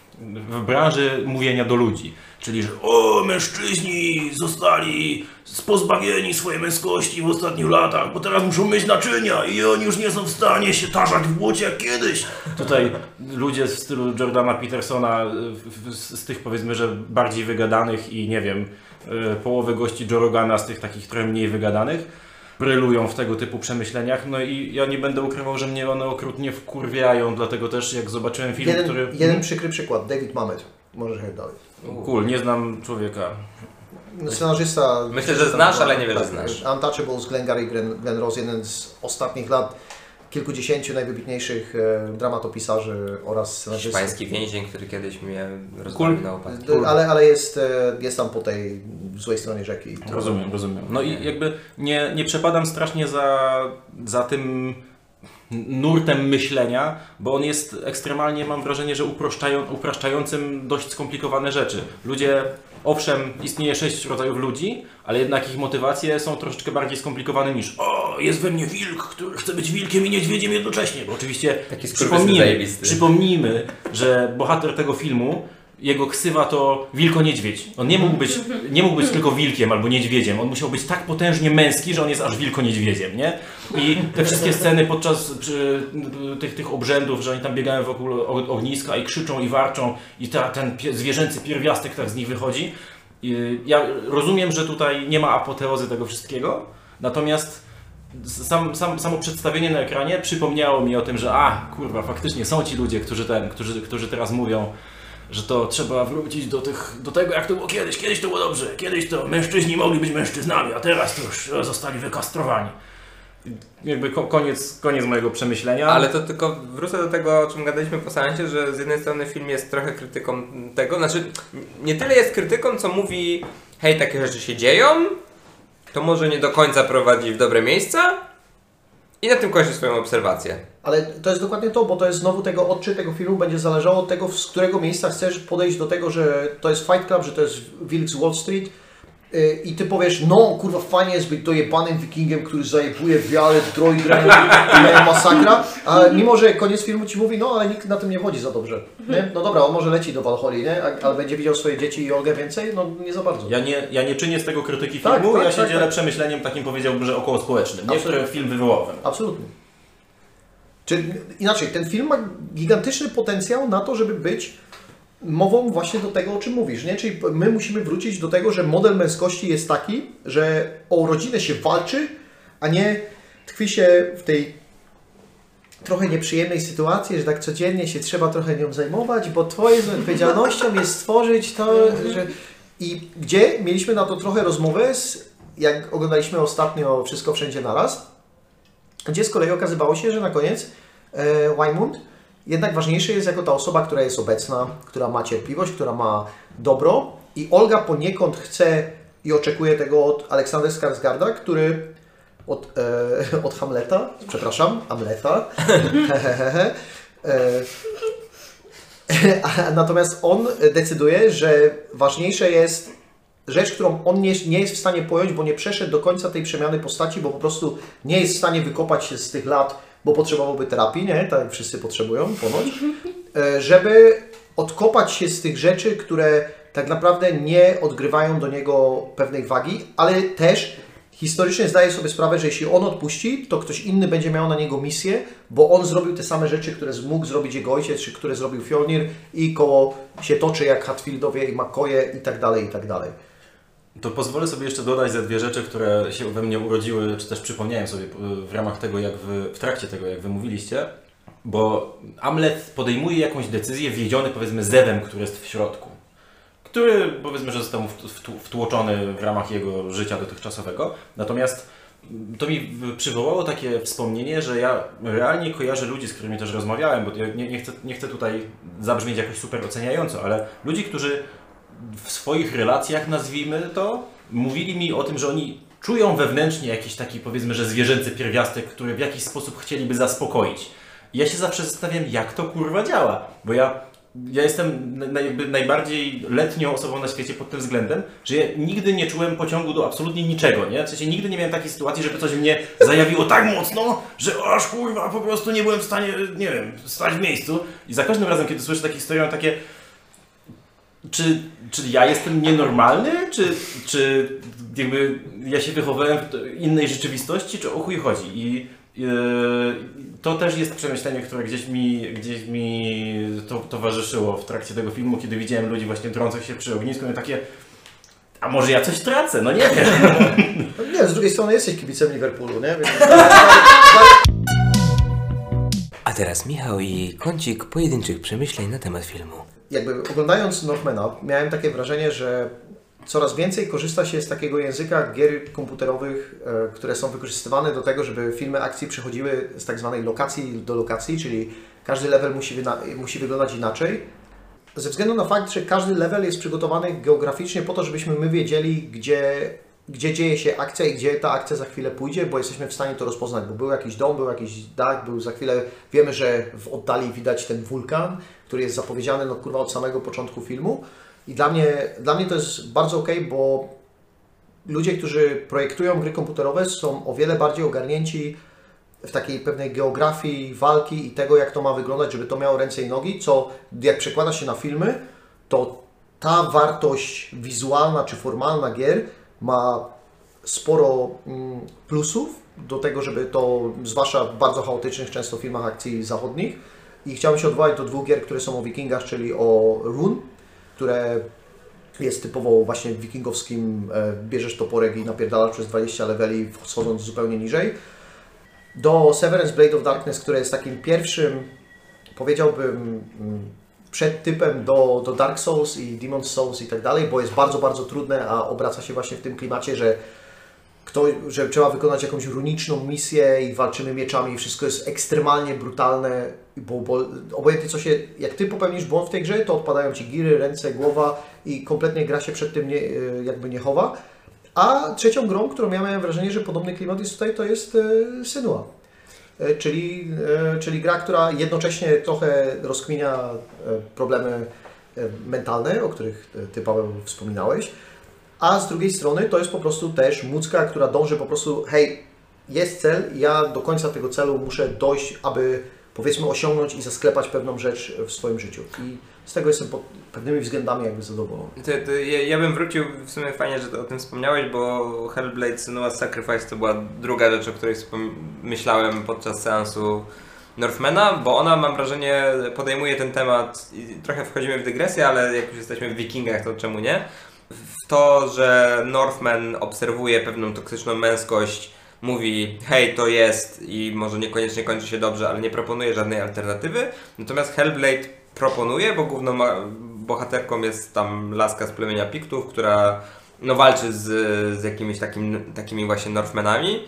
w branży mówienia do ludzi. Czyli, że o, mężczyźni zostali pozbawieni swojej męskości w ostatnich latach, bo teraz muszą myć naczynia i oni już nie są w stanie się tarzać w błocie jak kiedyś. Tutaj ludzie w stylu Jordana Petersona, z, tych powiedzmy, że bardziej wygadanych i nie wiem, y, połowy gości Joe Rogana z tych takich trochę mniej wygadanych, brylują w tego typu przemyśleniach. No i ja nie będę ukrywał, że mnie one okrutnie wkurwiają, dlatego też jak zobaczyłem film, jeden, który... jeden przykry przykład, David Mamet. Możesz jechać dalej. Cool, nie znam człowieka. Scenarzysta... Myślę, że znasz, ale nie wiesz, że znasz. Untouchables, Glengarry Glen, Glen Rose, jeden z ostatnich lat kilkudziesięciu najwybitniejszych e, dramatopisarzy oraz scenarzystów. Hiszpański więzień, który kiedyś mnie rozwalił na opadki. Ale, ale jest, e, jest tam po tej złej stronie rzeki. Rozumiem, rozumiem. No i jakby nie, nie przepadam strasznie za, za tym nurtem myślenia, bo on jest ekstremalnie, mam wrażenie, że uproszczają, upraszczającym dość skomplikowane rzeczy. Ludzie, owszem, istnieje sześć rodzajów ludzi, ale jednak ich motywacje są troszeczkę bardziej skomplikowane niż o, jest we mnie wilk, który chce być wilkiem i niedźwiedziem jednocześnie, bo oczywiście przypomnijmy, przypomnijmy, że bohater tego filmu jego ksywa to wilko-niedźwiedź. On nie mógł, być, nie mógł być tylko wilkiem albo niedźwiedziem. On musiał być tak potężnie męski, że on jest aż wilko-niedźwiedziem, nie? I te wszystkie sceny podczas przy, tych, tych obrzędów, że oni tam biegają wokół ogniska i krzyczą i warczą i ta, ten zwierzęcy pierwiastek tak z nich wychodzi. I ja rozumiem, że tutaj nie ma apoteozy tego wszystkiego, natomiast sam, sam, samo przedstawienie na ekranie przypomniało mi o tym, że a, kurwa, faktycznie są ci ludzie, którzy, ten, którzy, którzy teraz mówią, że to trzeba wrócić do, tych, do tego, jak to było kiedyś. Kiedyś to było dobrze. Kiedyś to mężczyźni mogli być mężczyznami, a teraz to już zostali wykastrowani. Jakby ko- koniec, koniec mojego przemyślenia. Ale to tylko wrócę do tego, o czym gadaliśmy po seansie, że z jednej strony film jest trochę krytyką tego, znaczy nie tyle jest krytyką, co mówi hej, takie rzeczy się dzieją, to może nie do końca prowadzi w dobre miejsca i na tym kończy swoją obserwację. Ale to jest dokładnie to, bo to jest znowu tego odczyt tego filmu będzie zależało od tego, z którego miejsca chcesz podejść do tego, że to jest Fight Club, że to jest Wilk z Wall Street i ty powiesz, no kurwa fajnie jest być dojebanym wikingiem, który zajebuje wiarę, droidrem i masakra, a mimo, że koniec filmu ci mówi, no ale nikt na tym nie chodzi za dobrze, nie? No dobra, on może leci do Walholi, nie? A- Ale będzie widział swoje dzieci i Olgę więcej? No nie za bardzo. Ja nie, ja nie czynię z tego krytyki Tak, filmu, tak, ja się tak, dzielę tak. przemyśleniem takim powiedziałbym, że około społecznym, nie, Absolutnie. które film wywołał. Absolutnie. Czy inaczej, ten film ma gigantyczny potencjał na to, żeby być mową właśnie do tego, o czym mówisz, nie? Czyli my musimy wrócić do tego, że model męskości jest taki, że o rodzinę się walczy, a nie tkwi się w tej trochę nieprzyjemnej sytuacji, że tak codziennie się trzeba trochę nią zajmować, bo twoją odpowiedzialnością jest stworzyć to, że I gdzie mieliśmy na to trochę rozmowę, z, jak oglądaliśmy ostatnio Wszystko Wszędzie Naraz, gdzie z kolei okazywało się, że na koniec e, Wymund jednak ważniejszy jest jako ta osoba, która jest obecna, która ma cierpliwość, która ma dobro i Olga poniekąd chce i oczekuje tego od Aleksandra Skarsgarda, który od, e, od Hamleta, przepraszam, Hamleta, e, Natomiast on decyduje, że ważniejsze jest rzecz, którą on nie, nie jest w stanie pojąć, bo nie przeszedł do końca tej przemiany postaci, bo po prostu nie jest w stanie wykopać się z tych lat, bo potrzebowałby terapii, nie? Tak wszyscy potrzebują, ponoć, e, żeby odkopać się z tych rzeczy, które tak naprawdę nie odgrywają do niego pewnej wagi, ale też historycznie zdaje sobie sprawę, że jeśli on odpuści, to ktoś inny będzie miał na niego misję, bo on zrobił te same rzeczy, które mógł zrobić jego ojciec, czy które zrobił Fjolnir i koło się toczy jak Hatfieldowie i McCoye i tak dalej, i tak dalej. To pozwolę sobie jeszcze dodać ze dwie rzeczy, które się we mnie urodziły, czy też przypomniałem sobie w ramach tego, jak wy, w trakcie tego, jak wy mówiliście, bo Amlet podejmuje jakąś decyzję wiedziony powiedzmy zewem, który jest w środku, który powiedzmy, że został wtłoczony w ramach jego życia dotychczasowego. Natomiast to mi przywołało takie wspomnienie, że ja realnie kojarzę ludzi, z którymi też rozmawiałem, bo nie, nie, chcę, nie chcę tutaj zabrzmieć jakoś super oceniająco, ale ludzi, którzy w swoich relacjach, nazwijmy to, mówili mi o tym, że oni czują wewnętrznie jakiś taki, powiedzmy, że zwierzęcy pierwiastek, który w jakiś sposób chcieliby zaspokoić. Ja się zawsze zastanawiam, jak to kurwa działa, bo ja ja jestem jakby najbardziej letnią osobą na świecie pod tym względem, że ja nigdy nie czułem pociągu do absolutnie niczego, nie? W sensie nigdy nie miałem takiej sytuacji, żeby coś mnie zajawiło tak mocno, że aż kurwa po prostu nie byłem w stanie, nie wiem, stać w miejscu. I za każdym razem, kiedy słyszę takie historie, mam takie czy, czy ja jestem nienormalny? Czy, czy jakby ja się wychowałem w innej rzeczywistości? Czy o chuj chodzi? I yy, to też jest przemyślenie, które gdzieś mi, gdzieś mi to, towarzyszyło w trakcie tego filmu, kiedy widziałem ludzi właśnie trących się przy ognisku i takie a może ja coś tracę? No nie wiem. No nie, z drugiej strony jesteś kibicem Liverpoolu, nie? Więc... A teraz Michał i kącik pojedynczych przemyśleń na temat filmu jakby oglądając Northmana, miałem takie wrażenie, że coraz więcej korzysta się z takiego języka gier komputerowych, e, które są wykorzystywane do tego, żeby filmy akcji przechodziły z tak zwanej lokacji do lokacji, czyli każdy level musi, musi wyglądać inaczej. Ze względu na fakt, że każdy level jest przygotowany geograficznie po to, żebyśmy my wiedzieli, gdzie, gdzie dzieje się akcja i gdzie ta akcja za chwilę pójdzie, bo jesteśmy w stanie to rozpoznać, bo był jakiś dom, był jakiś dach, był za chwilę, wiemy, że w oddali widać ten wulkan, który jest zapowiedziany no kurwa od samego początku filmu. I dla mnie, dla mnie to jest bardzo ok, bo ludzie, którzy projektują gry komputerowe są o wiele bardziej ogarnięci w takiej pewnej geografii walki i tego, jak to ma wyglądać, żeby to miało ręce i nogi, co jak przekłada się na filmy, to ta wartość wizualna czy formalna gier ma sporo mm, plusów do tego, żeby to, zwłaszcza w bardzo chaotycznych często filmach akcji zachodnich, i chciałbym się odwołać do dwóch gier, które są o wikingach, czyli o Rune, które jest typowo właśnie wikingowskim, e, bierzesz toporek i napierdalasz przez 20 leveli, wchodząc zupełnie niżej. Do Severance Blade of Darkness, które jest takim pierwszym, powiedziałbym, mm, przedtypem do, do Dark Souls i Demon's Souls i tak dalej, bo jest bardzo, bardzo trudne, a obraca się właśnie w tym klimacie, że kto, że trzeba wykonać jakąś runiczną misję i walczymy mieczami i wszystko jest ekstremalnie brutalne, bo, bo obojętnie co się, jak Ty popełnisz błąd w tej grze, to odpadają Ci giry, ręce, głowa i kompletnie gra się przed tym nie, e, jakby nie chowa. A trzecią grą, którą ja miałem wrażenie, że podobny klimat jest tutaj, to jest e, Synua. E, czyli, czyli gra, która jednocześnie trochę rozkminia problemy mentalne, o których Ty, Paweł, wspominałeś, a z drugiej strony to jest po prostu też mucka, która dąży po prostu, hej, jest cel, ja do końca tego celu muszę dojść, aby powiedzmy osiągnąć i zasklepać pewną rzecz w swoim życiu. I z tego jestem pod pewnymi względami jakby zadowolony. Ja, ja, bym wrócił, w sumie fajnie, że o tym wspomniałeś, bo Hellblade Senua's Sacrifice to była druga rzecz, o której myślałem podczas seansu Northmana, bo ona mam wrażenie podejmuje ten temat i trochę wchodzimy w dygresję, ale jak już jesteśmy w wikingach, to czemu nie? W to, że Northman obserwuje pewną toksyczną męskość, mówi hej, to jest i może niekoniecznie kończy się dobrze, ale nie proponuje żadnej alternatywy. Natomiast Hellblade proponuje, bo główną, bohaterką jest tam laska z plemienia Piktów, która no, walczy z, z jakimiś takim, takimi właśnie Northmenami,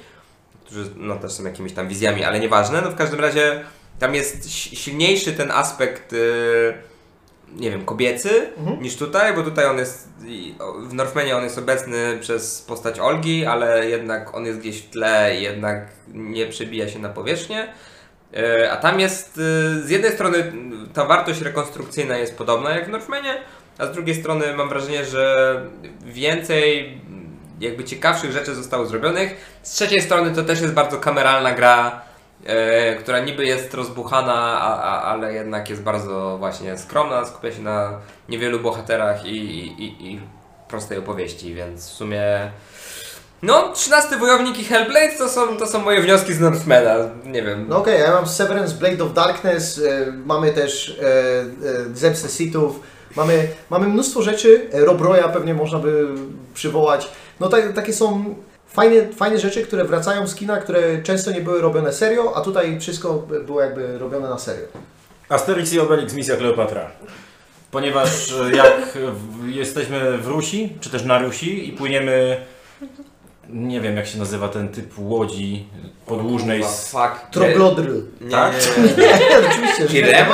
którzy no, też są jakimiś tam wizjami, ale nieważne. No w każdym razie tam jest si- silniejszy ten aspekt y, nie wiem, kobiecy niż tutaj, bo tutaj on jest w Northmanie on jest obecny przez postać Olgi, ale jednak on jest gdzieś w tle i jednak nie przebija się na powierzchnię. E, A tam jest y, z jednej strony ta wartość rekonstrukcyjna jest podobna jak w Northmanie, a z drugiej strony mam wrażenie, że więcej jakby ciekawszych rzeczy zostało zrobionych. Z trzeciej strony to też jest bardzo kameralna gra, e, która niby jest rozbuchana, a, a, ale jednak jest bardzo właśnie skromna, skupia się na niewielu bohaterach i, i, i, i prostej opowieści, więc w sumie no, 13 Wojownik i Hellblade to są, to są moje wnioski z Northmana, nie wiem. No okej, ja mam Severance, Blade of Darkness, e, mamy też e, e, Zemstę Sithów, mamy, mamy mnóstwo rzeczy, Rob Roya pewnie można by przywołać. No tak, takie są fajne, fajne rzeczy, które wracają z kina, które często nie były robione serio, a tutaj wszystko było jakby robione na serio. Asterix i Obelix, misja Kleopatra. Ponieważ e, jak w, jesteśmy w Rusi, czy też na Rusi i płyniemy, nie wiem jak się nazywa ten typ łodzi podłużnej z... Fuck. Troglodr. Nie, Tak? nie, nie. Nie, oczywiście. że-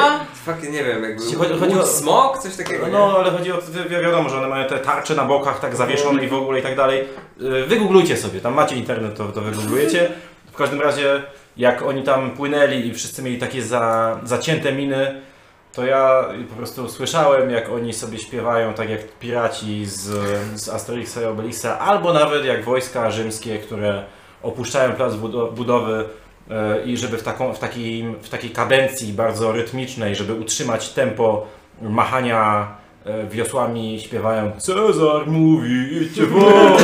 Kirema? Fuck, nie wiem, jakby Chodzi- chodzi o- smok, coś takiego. No, ale chodzi o wi- wiadomo, że one mają te tarcze na bokach tak zawieszone i w ogóle i tak dalej. Y, Wygooglujcie sobie, tam macie internet, to, to wygooglujecie. W każdym razie, jak oni tam płynęli i wszyscy mieli takie za, zacięte miny, to ja po prostu słyszałem, jak oni sobie śpiewają, tak jak piraci z, z Asterixa i Obelixa, albo nawet jak wojska rzymskie, które opuszczają plac budo- budowy i żeby w, taką, w, takim, w takiej kadencji bardzo rytmicznej, żeby utrzymać tempo machania e, wiosłami, śpiewają Cezar mówi, idźcie won,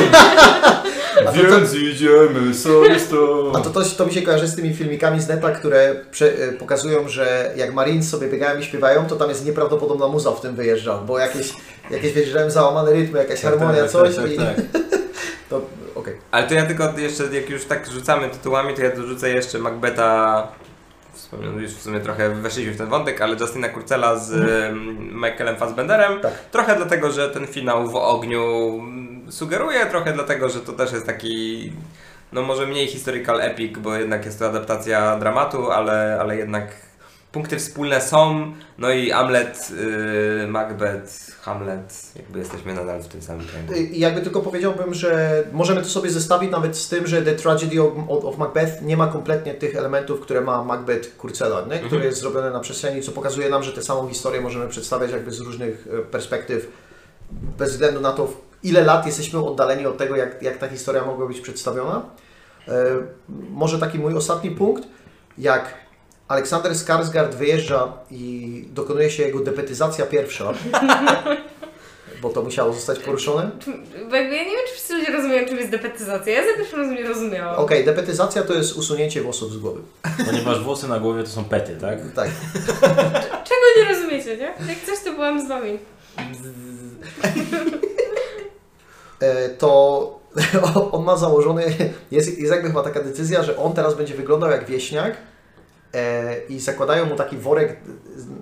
więc idziemy sobie stąd. A to, to, to mi się kojarzy z tymi filmikami z neta, które prze, e, pokazują, że jak Marines sobie biegają i śpiewają, to tam jest nieprawdopodobna muza w tym wyjeżdża, bo jakieś, jakieś wyjeżdżają załamane rytmy, jakaś harmonia, tak, coś tak, i tak, tak. to. Ale to ja tylko jeszcze, jak już tak rzucamy tytułami, to ja dorzucę jeszcze Macbeta. Wspomniałem, już w sumie trochę weszliśmy w ten wątek, ale Justina Kurcela z mm. Michaelem Fassbenderem. Tak. Trochę dlatego, że ten finał w ogniu sugeruje, trochę dlatego, że to też jest taki, no może mniej historical epic, bo jednak jest to adaptacja dramatu, ale, ale jednak punkty wspólne są. No i Hamlet, yy, Macbeth, Hamlet, jakby jesteśmy nadal w tym samym kręgu. I jakby tylko powiedziałbym, że możemy to sobie zestawić nawet z tym, że The Tragedy of, of Macbeth nie ma kompletnie tych elementów, które ma Macbeth Kurcela, nie? które Mhm. jest zrobione na przestrzeni, co pokazuje nam, że tę samą historię możemy przedstawiać jakby z różnych e, perspektyw, bez względu na to, ile lat jesteśmy oddaleni od tego, jak, jak ta historia mogła być przedstawiona. E, może taki mój ostatni punkt, jak Aleksander Skarsgård wyjeżdża i dokonuje się jego depetyzacja pierwsza, bo to musiało zostać poruszone. Bo jakby ja nie wiem, czy wszyscy ludzie rozumieją, czym jest depetyzacja. Ja za pierwszym razem nie rozumiałam. Okej, depetyzacja to jest usunięcie włosów z głowy. Ponieważ włosy na głowie to są pety, tak? Tak. Czego nie rozumiecie, nie? Jak coś, to byłam z wami. E, To on ma założony, jest, jest jakby chyba taka decyzja, że on teraz będzie wyglądał jak wieśniak i zakładają mu taki worek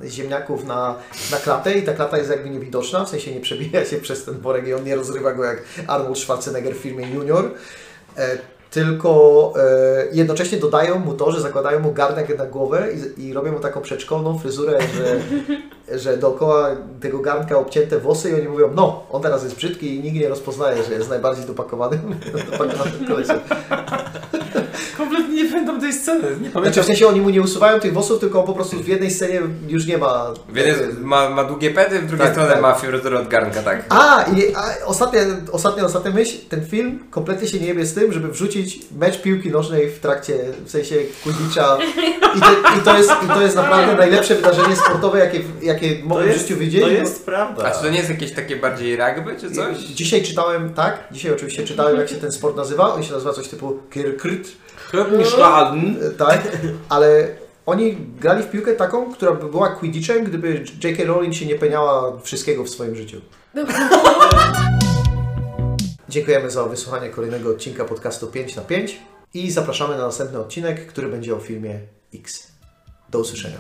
ziemniaków na, na klatę i ta klata jest jakby niewidoczna, w sensie nie przebija się przez ten worek i on nie rozrywa go jak Arnold Schwarzenegger w filmie Junior. E, tylko e, jednocześnie dodają mu to, że zakładają mu garnek na głowę i, i robią mu taką przedszkolną fryzurę, że, że dookoła tego garnka obcięte włosy i oni mówią, no, on teraz jest brzydki i nikt nie rozpoznaje, że jest najbardziej dopakowanym, dopakowanym kolesiem. Kompletnie nie pamiętam tej sceny, nie Znaczy w sensie oni mu nie usuwają tych włosów, tylko po prostu w jednej scenie już nie ma... W jednej ma, ma długie pety, w drugiej Tak, stronie tak. ma fryzurę od garnka, tak. A, i a, ostatnia, ostatnia, ostatnia myśl, ten film kompletnie się nie jebie z tym, żeby wrzucić mecz piłki nożnej w trakcie, w sensie Quidditcha i to, i to, jest, i to jest naprawdę najlepsze wydarzenie sportowe, jakie, jakie mogłem w życiu widzieć. to No, jest prawda. A czy to nie jest jakieś takie bardziej rugby czy coś? Dzisiaj czytałem, tak, dzisiaj oczywiście czytałem, jak się ten sport nazywa. On się nazywa coś typu Kirkrit, Kröpniszladen. tak, ale oni grali w piłkę taką, która by była Quidditchem, gdyby J.K. Rowling się nie peniała wszystkiego w swoim życiu. Dziękujemy za wysłuchanie kolejnego odcinka podcastu 5 na 5 i zapraszamy na następny odcinek, który będzie o filmie X. Do usłyszenia.